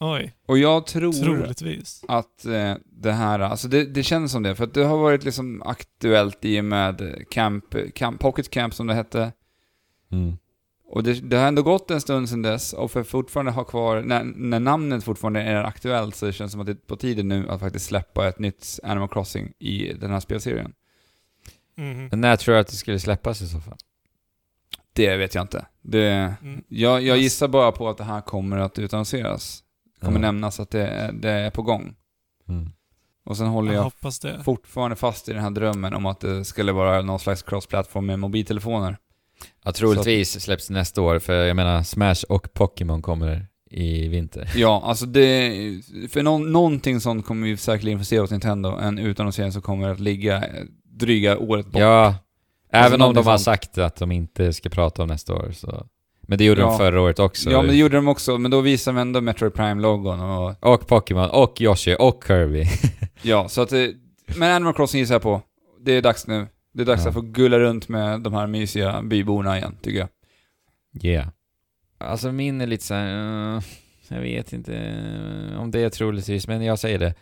Oj, och jag tror troligtvis. att eh, det här, alltså det, det känns som det, för att det har varit liksom aktuellt i och med Camp, Camp Pocket Camp som det hette. Mm. Och det, det har ändå gått en stund sedan dess och för fortfarande ha kvar, när, när namnet fortfarande är aktuellt så det känns som att det är på tiden nu att faktiskt släppa ett nytt Animal Crossing i den här spelserien. Men när tror du att det skulle släppas i så fall? Det vet jag inte. Det, Mm. jag, jag gissar bara på att det här kommer att utannonseras. Det kommer Ja. nämnas att det, är- det är på gång. Mm. Och sen håller Jag jag fortfarande fast i den här drömmen om att det skulle vara någon slags cross-platform med mobiltelefoner. Ja, troligtvis släpps det nästa år, för jag menar Smash och Pokémon kommer i vinter. Ja, alltså det... För nå, någonting sånt kommer vi säkerligen få se hos Nintendo. En utannonsering som kommer att ligga dryga året bort. Ja, även om de har sånt. sagt att de inte ska prata om nästa år så... Men det gjorde Ja. de förra året också. Ja, men det gjorde de också, men då visade de ändå Metroid Prime-logon och... Och Pokémon, och Yoshi, och Kirby. <laughs> Ja, så att det... Men Animal Crossing gissar jag på. Det är dags nu. Det är dags Ja. att få gulla runt med de här mysiga byborna igen, tycker jag. Yeah. Alltså min är lite såhär... Uh, jag vet inte eh, om det är troligtvis, men jag säger det.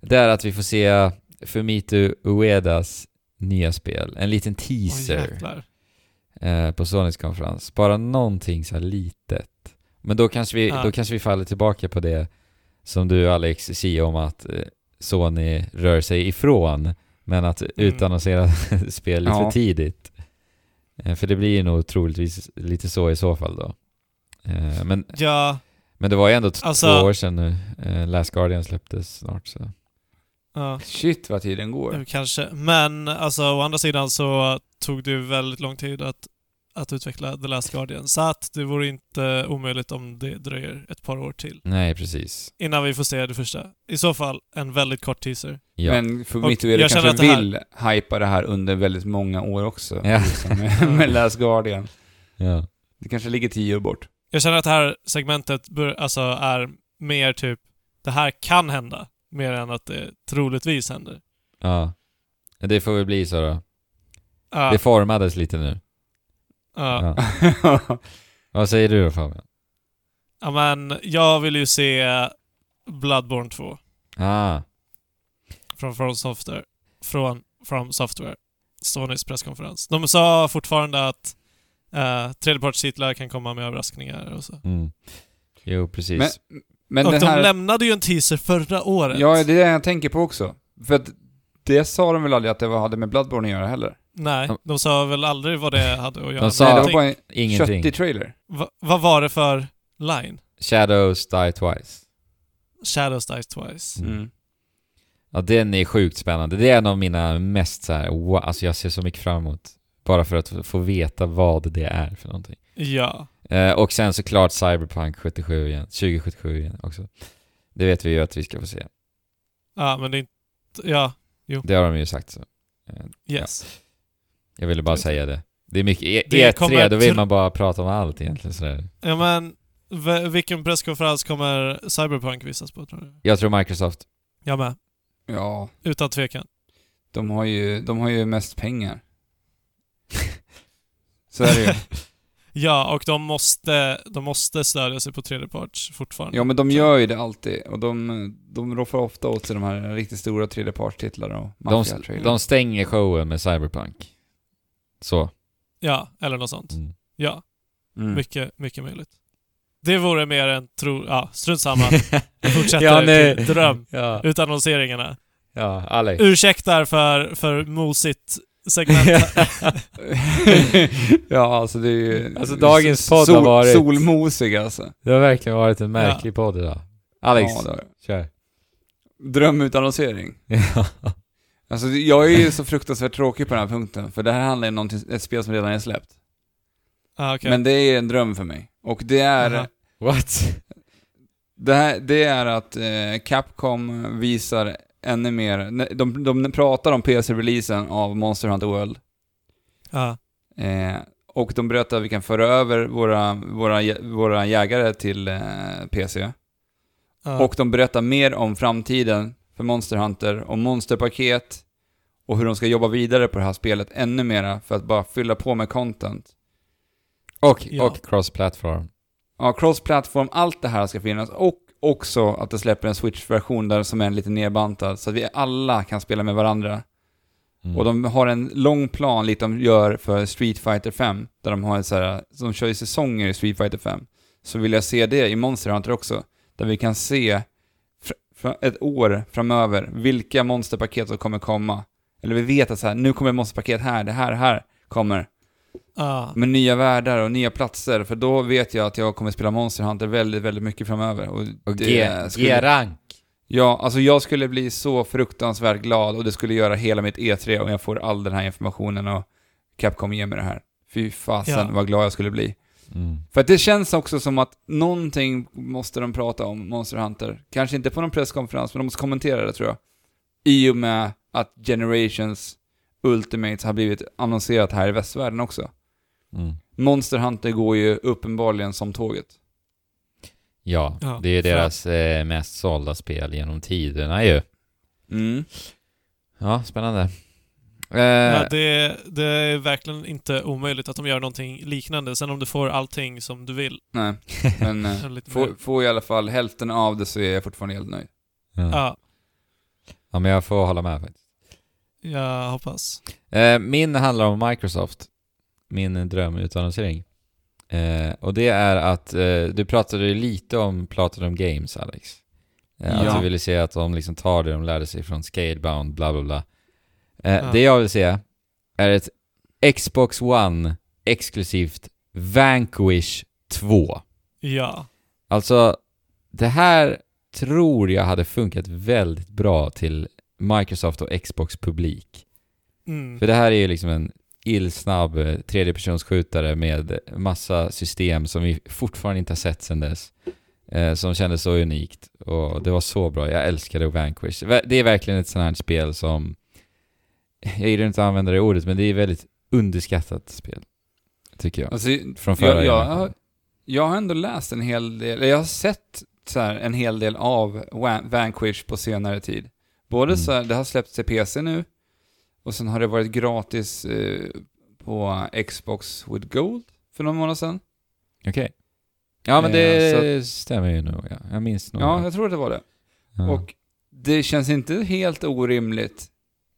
Det är att vi får se Fumito Uedas nya spel. En liten teaser. jävlar. eh, på Sonys konferens. Bara någonting så här litet. Men då kanske vi, Ja. då kanske vi faller tillbaka på det som du Alex säger om att eh, Sony rör sig ifrån, men att utannonsera <laughs> spel lite Ja. för tidigt. Eh, för det blir nog troligtvis lite så i så fall då. Eh, men, Ja, men det var ju ändå Alltså- två år sedan nu. Eh, Last Guardian släpptes snart så. ja. Shit vad tiden går. Kanske. Men alltså å andra sidan så tog det ju väldigt lång tid att, att utveckla The Last Guardian. Så att det vore inte omöjligt om det dröjer ett par år till. Nej, precis. Innan vi får se det första. I så fall en väldigt kort teaser. Ja. Men känner kanske att här- vill hypa det här under väldigt många år också. Ja. Liksom med, <laughs> med Last Guardian. ja. Det kanske ligger tio år bort. Jag känner att det här segmentet bör, alltså är mer typ, det här kan hända, mer än att det troligtvis händer. ja. Det får väl bli så då. Ja, Det formades lite nu. Ja. Ja. <laughs> Vad säger du då Fabian? ja, men jag vill ju se Bloodborne 2 Ah, från From Software. Från From Software. Sonys presskonferens. De sa fortfarande att uh, tredjepartstitlar kan komma med överraskningar och så. mm. Jo, precis. Men, men och de här... lämnade ju en teaser förra året. Ja, det är det jag tänker på också. För att det sa de väl aldrig att det hade med Bloodborne att göra heller? Nej, De- sa väl aldrig vad det hade att göra De sa- Nej, det var bara en Ingenting. köttig trailer. Va, vad var det för line? Shadows Die Twice. Shadows Dies Twice. Mm. Mm. Ja, den är sjukt spännande. Det är en av mina mest så här, wow, alltså jag ser så mycket fram emot. Bara för att få veta vad det är för någonting. Ja. Eh, och sen såklart Cyberpunk 77 igen, 2077 igen också. Det vet vi ju att vi ska få se. Ja, men det är inte... Ja, Det har de ju sagt så. Eh, yes. Jag ville bara säga det. Det är mycket E- Det E3, kommer då vill man bara prata om allt egentligen sådär. Ja, men vilken presskonferens kommer Cyberpunk visas på tror du? Jag tror Microsoft. Jag med. Ja, Utan tvekan. de har ju, de har ju mest pengar. Så är det ju. <laughs> Ja, och de måste, de måste stödja sig på tredjeparts fortfarande. Ja, men de gör ju det alltid. Och de, de roffar ofta åt sig de här riktigt stora tredjepartstitlarna och De, de stänger showen med Cyberpunk. Så. Ja, eller något sånt. Mm. Ja, mm. mycket, mycket möjligt. Det vore mer en tro... Ja, strunt samma. <laughs> Vi fortsätter Ja, nej. till dröm. <laughs> Ja, Utannonseringarna. ja Alex. Ursäktar för, för mosigt segment. <laughs> ja, alltså det är ju... Alltså, dagens podd har varit- Solmosig alltså. Det har verkligen varit en märklig podd idag. Alex, Ja, kör. Drömutannonsering. Alltså jag är ju så fruktansvärt tråkig på den här punkten, för det här handlar ju om ett spel som redan är släppt. ah, okej. Men det är en dröm för mig. Och det är... Aha. What? Det, här, det är att eh, Capcom visar ännu mer, de, de pratar om PC-releasen av Monster Hunter World. Ja. Eh, och de berättar att vi kan föra över våra, våra, våra jägare till eh, PC. Ja. Och de berättar mer om framtiden för Monster Hunter, om monsterpaket och hur de ska jobba vidare på det här spelet ännu mera för att bara fylla på med content. Och, Ja. och cross-platform. Ja, cross-platform, allt det här ska finnas och också att det släpper en Switch-version där som är lite nedbantad så att vi alla kan spela med varandra. Mm. Och de har en lång plan, lite de gör för Street Fighter 5, där de har ett så här, de kör ju säsonger i Street Fighter 5. Så vill jag se det i Monster Hunter också, där vi kan se ett år framöver vilka monsterpaket som kommer komma. Eller vi vet att så här, nu kommer ett monsterpaket här, det här, det här kommer. Ja. Med nya världar och nya platser, för då vet jag att jag kommer spela Monster Hunter väldigt, väldigt mycket framöver. Och, Och skulle- G-rank. Ja, alltså jag skulle bli så fruktansvärt glad och det skulle göra hela mitt E3 om jag får all den här informationen och Capcom ger mig det här. Fy fasen Ja. vad glad jag skulle bli. Mm. För att det känns också som att någonting måste de prata om, Monster Hunter. Kanske inte på någon presskonferens, men de måste kommentera det tror jag. I och med att Generations Ultimates har blivit annonserat här i västvärlden också. Mm. Monster Hunter går ju uppenbarligen som tåget. Ja, Ja, det är ju deras eh, mest sålda spel genom tiderna ju. Mm. Ja, spännande. Eh, Ja, det, det är verkligen inte omöjligt att de gör någonting liknande. Sen om du får allting som du vill. Nej, men <laughs> eh, får, får i alla fall hälften av det så är jag fortfarande helt nöjd. ja. Ja, ja, men jag får hålla med faktiskt. jag hoppas. Eh, min handlar om Microsoft. Min drömutannonsering. Eh, och det är att, eh, du pratade lite om Platinum Games, Alex. Eh, Ja. Att du ville se att de liksom tar det de lärde sig från Scalebound, bla bla bla. Eh, Ja. Det jag vill se är ett Xbox One exklusivt Vanquish 2. Ja. Alltså, det här tror jag hade funkat väldigt bra till Microsoft och Xbox publik. Mm. För det här är ju liksom en illsnabb eh, tredjepersonsskjutare med massa system som vi fortfarande inte har sett sedan dess. Eh, som kändes så unikt och det var så bra. Jag älskade Vanquish. Det är verkligen ett sånt här spel som... <laughs> Jag gillar inte att använda det ordet, men det är ett underskattat spel. Tycker jag. Alltså, Från förra jag, jag, har, jag har ändå läst en hel del, jag har sett så här, en hel del av Van- Vanquish på senare tid. Både Mm. så här, det har släppts till PC nu, och sen har det varit gratis eh, på Xbox with Gold för någon månad sedan. Okej. Ja, men Eh, det stämmer ju nog. Ja. Jag minns nog. Ja, jag tror att det var det. Ja. Och det känns inte helt orimligt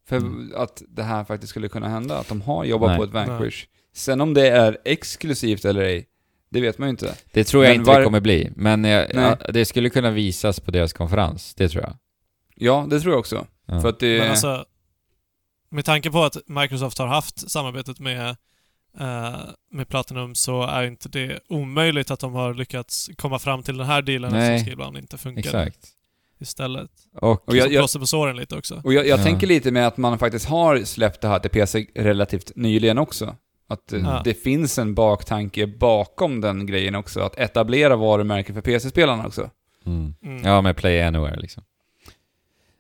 för Mm. att det här faktiskt skulle kunna hända, att de har jobbat Nej. på ett Vanquish. Sen om det är exklusivt eller ej, det vet man ju inte. Det tror jag Men inte var- det kommer bli, men jag, Nej. ja, det skulle kunna visas på deras konferens. Det tror jag. Ja, det tror jag också. Ja. För att det... Men alltså, med tanke på att Microsoft har haft samarbetet med, eh, med Platinum så är inte det omöjligt att de har lyckats komma fram till den här dealen Nej. eftersom Scalebound inte funkar Exakt. Istället. Och, Och jag- plåster på såren lite också. Och jag, jag Ja. tänker lite med att man faktiskt har släppt det här till PC relativt nyligen också. Att eh, Ja. det finns en baktanke bakom den grejen också, att etablera varumärken för PC-spelarna också. mm. Mm. Ja, med Play Anywhere liksom.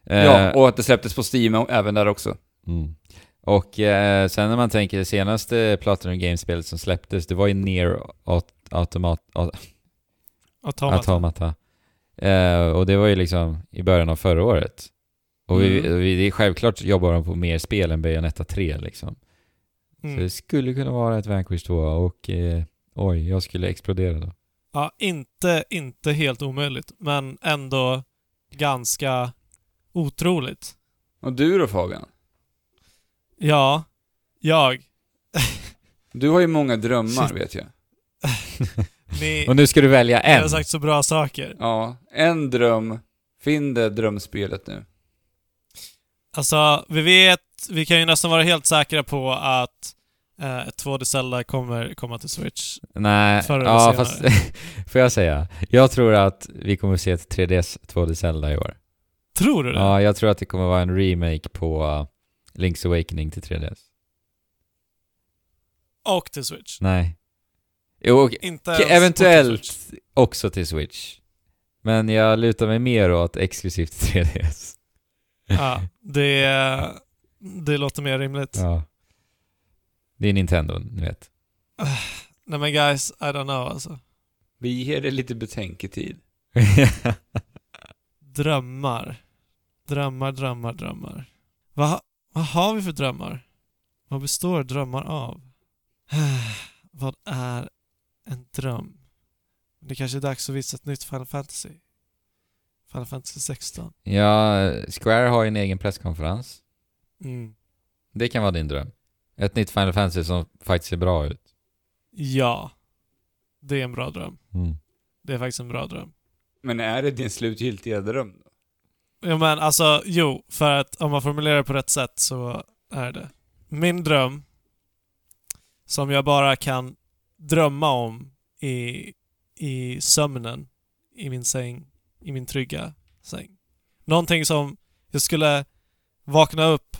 Eh, Ja, och att det släpptes på Steam och även där också. mm. och eh, sen när man tänker det senaste Platinum Games-spelet som släpptes, det var ju Near Aut- Automat... Aut- Automata. Automata. Eh, och det var ju liksom i början av förra året. Och vi, Mm. vi, det är självklart jobbar de på mer spel än Bayonetta 3 liksom. Så Mm. det skulle kunna vara ett Vanquish 2 och eh, oj, jag skulle explodera då. Ja, inte, inte helt omöjligt, men ändå ganska otroligt. Och du då Fabian? Ja, jag. Du har ju många drömmar <laughs> vet jag. <laughs> Ni, Och nu ska du välja ni har en. sagt så bra saker. Ja, en dröm. Finn det drömspelet nu. Alltså, vi vet vi kan ju nästan vara helt säkra på att eh, ett 2D Zelda kommer komma till Switch. Nej, Förr eller ja senare. fast <laughs> får jag säga? Jag tror att vi kommer se ett 3DS 2D Zelda i år. Tror du det? Ja, jag tror att det kommer vara en remake på uh, Link's Awakening till 3DS. Och till Switch. Nej. Jo, Inte ens eventuellt också till Switch. Men jag lutar mig mer åt exklusivt <laughs> till 3DS. Ja, det, det låter mer rimligt. Ja. Det är Nintendo, ni vet. <sighs> Nej men guys, I don't know alltså. Vi ger det lite betänketid. <laughs> Drömmar. Drömmar, drömmar, drömmar. Vad, vad har vi för drömmar? Vad består drömmar av? <sighs> vad är en dröm? Det kanske är dags att visa ett nytt Final Fantasy. Final Fantasy 16. ja, Square har ju en egen presskonferens. Mm. Det kan vara din dröm. Ett nytt Final Fantasy som faktiskt ser bra ut. Ja. Det är en bra dröm. Mm. Det är faktiskt en bra dröm. Men är det din slutgiltiga dröm då? Ja men alltså, jo, för att om man formulerar det på rätt sätt så är det. Min dröm, som jag bara kan drömma om i, i sömnen, i min säng, i min trygga säng. Någonting som jag skulle vakna upp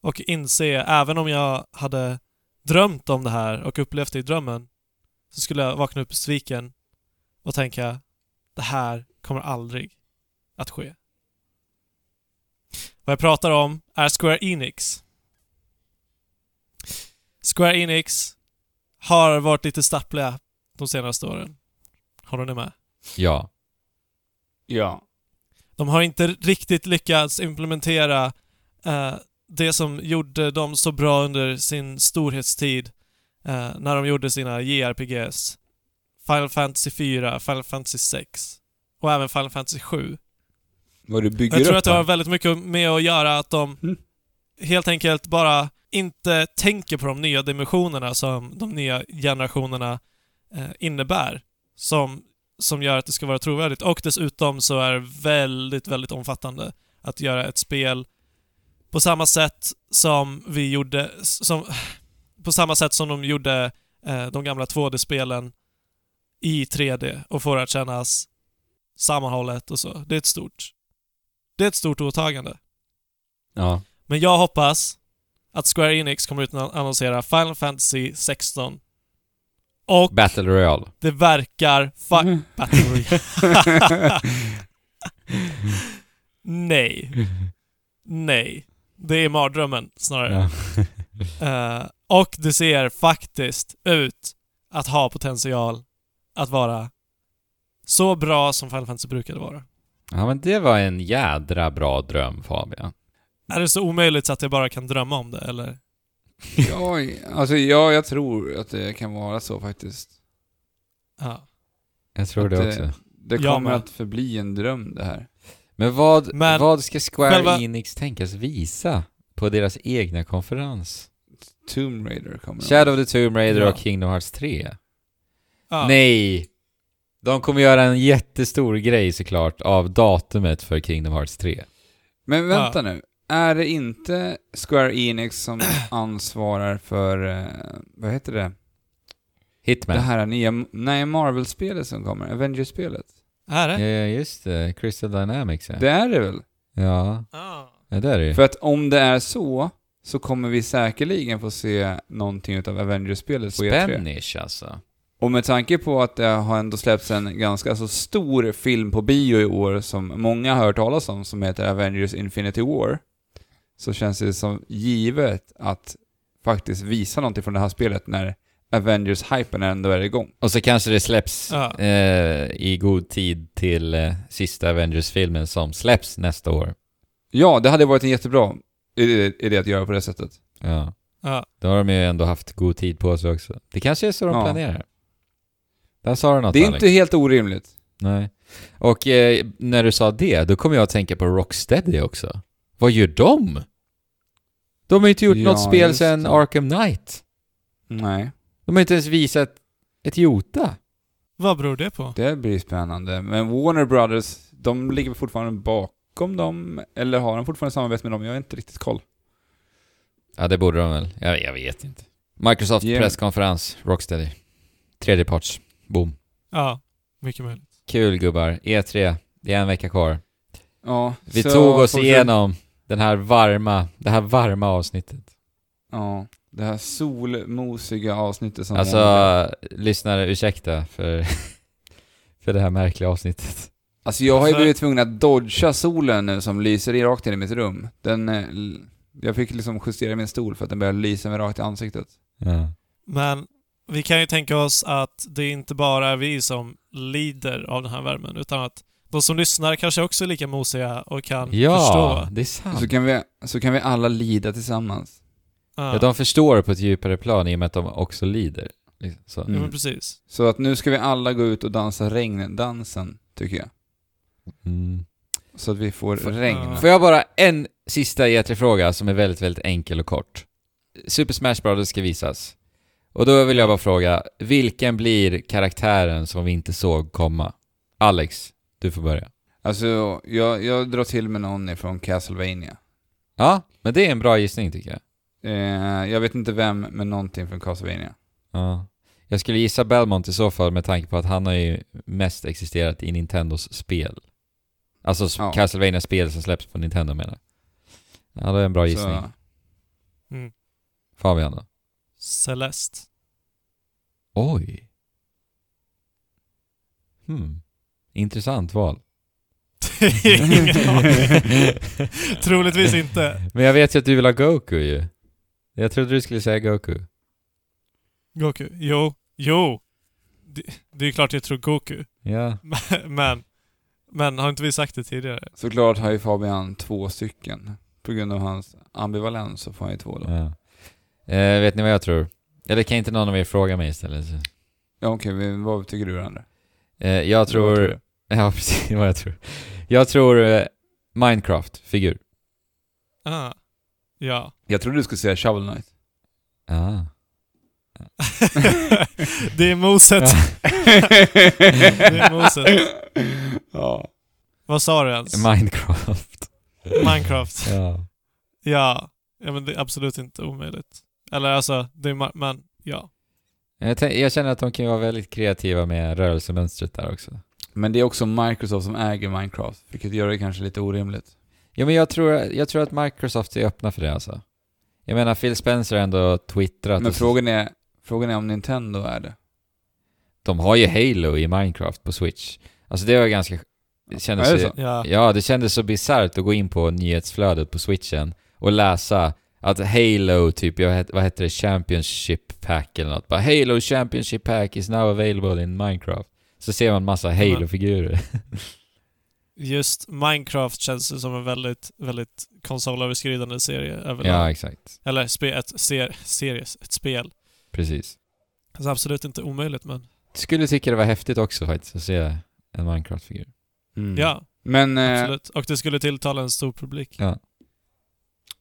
och inse, även om jag hade drömt om det här och upplevt det i drömmen, så skulle jag vakna upp besviken och tänka, det här kommer aldrig att ske. Vad jag pratar om är Square Enix. Square Enix har varit lite stappliga de senaste åren. Håller ni med? Ja. Ja. De har inte riktigt lyckats implementera eh, det som gjorde dem så bra under sin storhetstid eh, när de gjorde sina JRPGs. Final Fantasy 4, Final Fantasy 6 och även Final Fantasy 7. Vad du bygger Jag tror upp att det har väldigt mycket med att göra att de Mm helt enkelt bara inte tänker på de nya dimensionerna som de nya generationerna eh, innebär. Som, som gör att det ska vara trovärdigt. Och dessutom så är det väldigt, väldigt omfattande att göra ett spel på samma sätt som vi gjorde, som, <sighs> på samma sätt som de gjorde eh, de gamla 2D-spelen i 3D och få det att kännas sammanhållet och så. Det är ett stort det är ett stort åtagande. Ja. Men jag hoppas att Square Enix kommer ut och annonsera Final Fantasy 16. Och Battle Royale. det verkar... Fa- Mm. <laughs> Battle Royale. <laughs> Nej. Nej. Det är mardrömmen snarare. Ja. <laughs> Eh, och det ser faktiskt ut att ha potential att vara så bra som Final Fantasy brukade vara. ja, men det var en jädra bra dröm Fabian. Är det så omöjligt så att jag bara kan drömma om det, eller? ja, alltså ja, jag tror att det kan vara så faktiskt. Ja. Jag tror Att det också. Det Ja, kommer men- att förbli en dröm det här. Men vad, Men vad ska Square själva- Enix tänkas visa på deras egna konferens? Tomb Raider kommer. Shadow of the Tomb Raider Ja. och Kingdom Hearts 3? Ja. Nej! De kommer göra en jättestor grej såklart av datumet för Kingdom Hearts 3. Men vänta Ja. nu. Är det inte Square Enix som <clears throat> ansvarar för, eh, vad heter det? Hitman. Det här nya, nej Marvel-spelet som kommer, Avengers-spelet. Är det? Ja, just det. Crystal Dynamics ja. Det är det väl? Ja, Ja. ja det är det ju. För att om det är så, så kommer vi säkerligen få se någonting av Avengers-spelet på E3. Spanish alltså. Och med tanke på att det har ändå släppts en ganska så stor film på bio i år som många har hört talas om, som heter Avengers Infinity War, så känns det som givet att faktiskt visa någonting från det här spelet när Avengers-hypen ändå är igång. Och så kanske det släpps Ja. eh, i god tid till eh, sista Avengers-filmen som släpps nästa år. Ja, det hade varit en jättebra idé idé att göra på det sättet. Ja. Ja. Då har de ju ändå haft god tid på sig också. Det kanske är så de Ja. planerar. Där sa du något Det är Alex. inte helt orimligt. Nej. Och eh, när du sa det, då kommer jag att tänka på Rocksteady också. Vad gör de? De har ju inte gjort Ja, något spel sedan. Arkham Knight. Nej, De har inte ens visat ett jota. Vad beror det på? det blir spännande. Men Warner Brothers, de ligger fortfarande bakom dem, eller har de fortfarande samarbete med dem? Jag har inte riktigt koll. Ja, det borde de väl. Jag, jag vet inte. Microsoft Ge- presskonferens, Rocksteady. Tredjeparts. Boom. Ja, mycket möjligt. Kul gubbar. E3. Det är en vecka kvar. Ja, Vi så tog oss igenom den här varma, det här varma avsnittet. Ja, det här solmosiga avsnittet som Alltså, lyssnare, ursäkta för, <laughs> för det här märkliga avsnittet. Alltså jag har ju Alltså- blivit tvungen att dodga solen nu som lyser i rakt in i mitt rum. Den... eh, Jag fick liksom justera min stol för att den började lysa mig rakt i ansiktet. Ja. Men vi kan ju tänka oss att det inte bara är vi som lider av den här värmen, utan att de som lyssnar kanske också är lika mosiga och kan Ja, förstå. det är sant. Så kan, vi, så kan vi alla lida tillsammans. Ja, Ja, de förstår på ett djupare plan i och med att de också lider. Liksom, Så. Mm. ja men precis. Så att nu ska vi alla gå ut och dansa regndansen, tycker jag. Mm. Så att vi får Får- regn. ja. Får jag bara en sista E3-fråga som är väldigt, väldigt enkel och kort. Super Smash Bros ska visas. Och då vill jag bara fråga, vilken blir karaktären som vi inte såg komma? Alex, du får börja. Alltså, jag, jag drar till med någon ifrån Castlevania. Ja, men det är en bra gissning tycker jag. Eh, jag vet inte vem, men någonting från Castlevania. Ja. Jag skulle gissa Belmont i så fall med tanke på att han har ju mest existerat i Nintendos spel. Alltså Ja. Castlevania spel som släpps på Nintendo menar jag. Ja, det är en bra gissning. Så, Mm. Fabian då? Celeste. Oj. Hmm. Intressant val. <laughs> Troligtvis inte. Men jag vet ju att du vill ha Goku ju. Jag trodde du skulle säga Goku. Goku. Jo. Jo. Det, det är ju klart jag tror Goku. Ja. <laughs> Men, men har inte vi sagt det tidigare? såklart har ju Fabian två stycken. På grund av hans ambivalens så får han ju två då. ja. Eh, vet ni vad jag tror? Eller kan inte någon av er fråga mig istället? Ja, okej, men vad tycker du Andra? Eh, jag tror... <laughs> Ja, precis vad jag tror. Jag tror eh, Minecraft-figur. Ah. Ja. Jag trodde du skulle säga Shovel Knight. Ah. <laughs> det är moset. <laughs> det är moset. ja. Vad sa du ens? Minecraft. Minecraft. ja. Ja. Ja men det är absolut inte omöjligt. Eller alltså, det är men ja. Jag, jag känner att de kan vara väldigt kreativa med rörelsemönstret där också. Men det är också Microsoft som äger Minecraft, vilket gör det kanske lite orimligt. Ja men jag tror, jag tror att Microsoft är öppna för det alltså. Jag menar Phil Spencer har ändå twittrat Men frågan är, frågan är om Nintendo är det. De har ju Halo i Minecraft på Switch. Alltså det var ganska... Det kändes Är det ju- så? Ja. Ja, det kändes så bisarrt att gå in på nyhetsflödet på switchen och läsa att Halo, typ, jag het, vad heter det, Championship Pack eller något. Bara Halo Championship Pack is now available in Minecraft. Så ser man massa Halo-figurer. <laughs> Just Minecraft känns det som en väldigt, väldigt konsolöverskridande serie överlag. ja, exakt. Eller spe, ett ser, series, ett spel. Precis. Alltså absolut inte omöjligt men... Skulle tycka det var häftigt också faktiskt att se en Minecraft-figur. Mm. Ja, Men eh, absolut. Och det skulle tilltala en stor publik. Ja.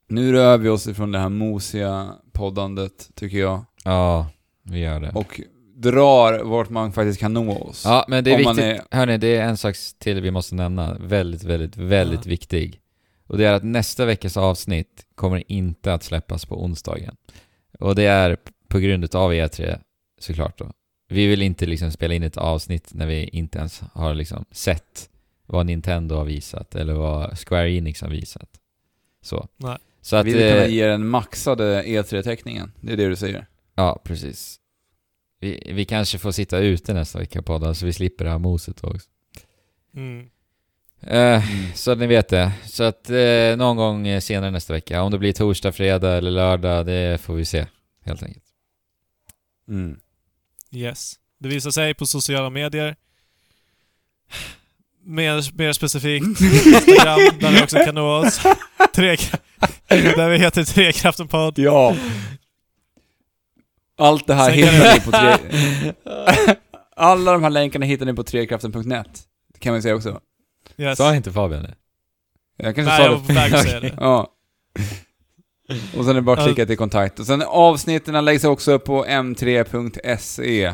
nu rör vi oss ifrån det här mosiga poddandet, tycker jag. Ja, vi gör det. Och drar vart man faktiskt kan nå oss. Ja, men det är viktigt. Hörni, det är en sak till vi måste nämna. Väldigt, väldigt, väldigt Ja. viktig. Och det är att nästa veckas avsnitt kommer inte att släppas på onsdagen. Och det är på grund av E3, såklart då. Vi vill inte liksom spela in ett avsnitt när vi inte ens har liksom sett vad Nintendo har visat eller vad Square Enix har visat. Så. Nej. Så att... vi vill kunna eh, ge den maxade E3-täckningen. Det är det du säger. Ja, precis. Vi, vi kanske får sitta ute nästa vecka och podda så vi slipper det här moset också. Mm. Eh, Så att ni vet det. Så att eh, någon gång eh, senare nästa vecka. Om det blir torsdag, fredag eller lördag, det får vi se. Helt enkelt. Mm. Yes. Det visar sig på sociala medier. Mer, mer specifikt <laughs> Instagram, där ni också kan nå oss. Tre, <laughs> där vi heter Trekraften podd. Ja. Allt det här hittar ni på tre... <laughs> Alla de här länkarna hittar ni på trekraften.net. Det kan man säga också. Yes. Sa inte Fabian det? Jag kanske Nej, sa jag det. var på väg att säga det. <laughs> Ja. Och sen är det bara att klicka till kontakt. Och sen avsnitten läggs också upp på m3.se.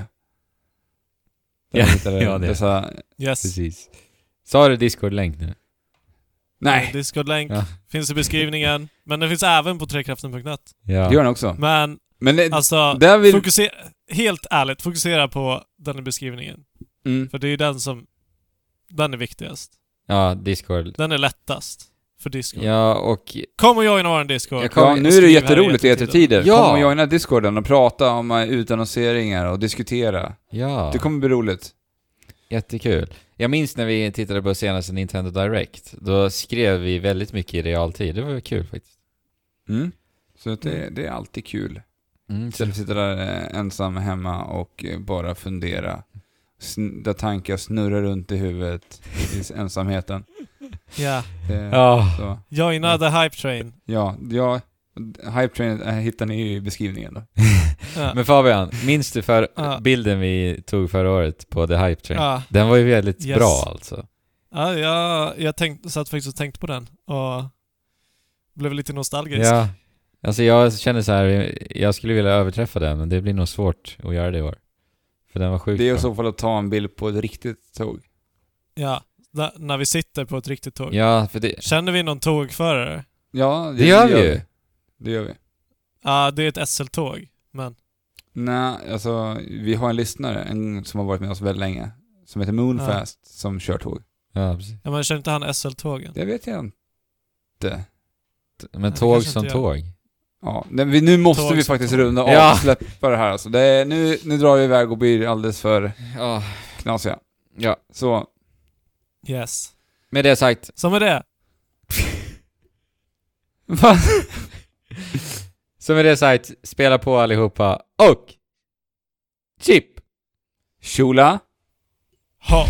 Där Ja, det. Dessa... Yes. Precis. Sa du Discord-länk nu? Nej, Discord-länk. Ja. Finns i beskrivningen. Men den finns även på trekraften.net. det Ja. gör den också. Men Men det, alltså, där vill... fokusera, helt ärligt, fokusera på den beskrivningen. Mm. För det är ju den som... Den är viktigast. ja, Discord. Den är lättast för Discord. Ja, och... Kom och joina vår Discord. Jag kom- Ja, nu är det jätteroligt i i E3-tider. E3-tider. Ja. Kom och joina discorden och prata om eh, utannonseringar och diskutera. Ja, Det kommer bli roligt. jättekul. Jag minns när vi tittade på senaste Nintendo Direct. Då skrev vi väldigt mycket i realtid. Det var kul faktiskt. Mm. Så att det, det är alltid kul. Mm, Istället för att sitta där eh, ensam hemma och eh, bara fundera. Sn- där tankar snurrar runt i huvudet i ensamheten. Ja. Det, Ja. så. Joina the hype train. Ja, ja, Hype Train eh, hittar ni i beskrivningen då. <laughs> Ja. Men Fabian, minns du för Ja. bilden vi tog förra året på The Hype Train? Ja. Den var ju väldigt Yes. bra alltså. Ja, jag, jag tänkte, satt faktiskt och tänkte på den och blev lite nostalgisk. Ja. Alltså jag känner så här, jag skulle vilja överträffa den, men det blir nog svårt att göra det i år. För den var sjukt Det är i så fall att ta en bild på ett riktigt tåg. Ja, när vi sitter på ett riktigt tåg. Ja, för det... Känner vi någon tågförare? Ja, Det gör vi ju. Det gör vi. Ja, det är ett SL-tåg. Men, Nej, alltså vi har en lyssnare, en som har varit med oss väldigt länge, som heter Moonfast, som kör tåg. Ja, precis. ja, men känner inte han SL-tågen? Det vet jag inte. Men det tåg som tåg. Ja, men vi, nu måste Tåg vi som faktiskt tåg. runda av Ja. och släppa det här alltså. Det är, nu, nu drar vi iväg och blir alldeles för Ja. knasiga. ja. Så, Yes. Med det sagt, Så med det. <laughs> <laughs> så med det sagt, spela på allihopa och Chip! Shula? Ha.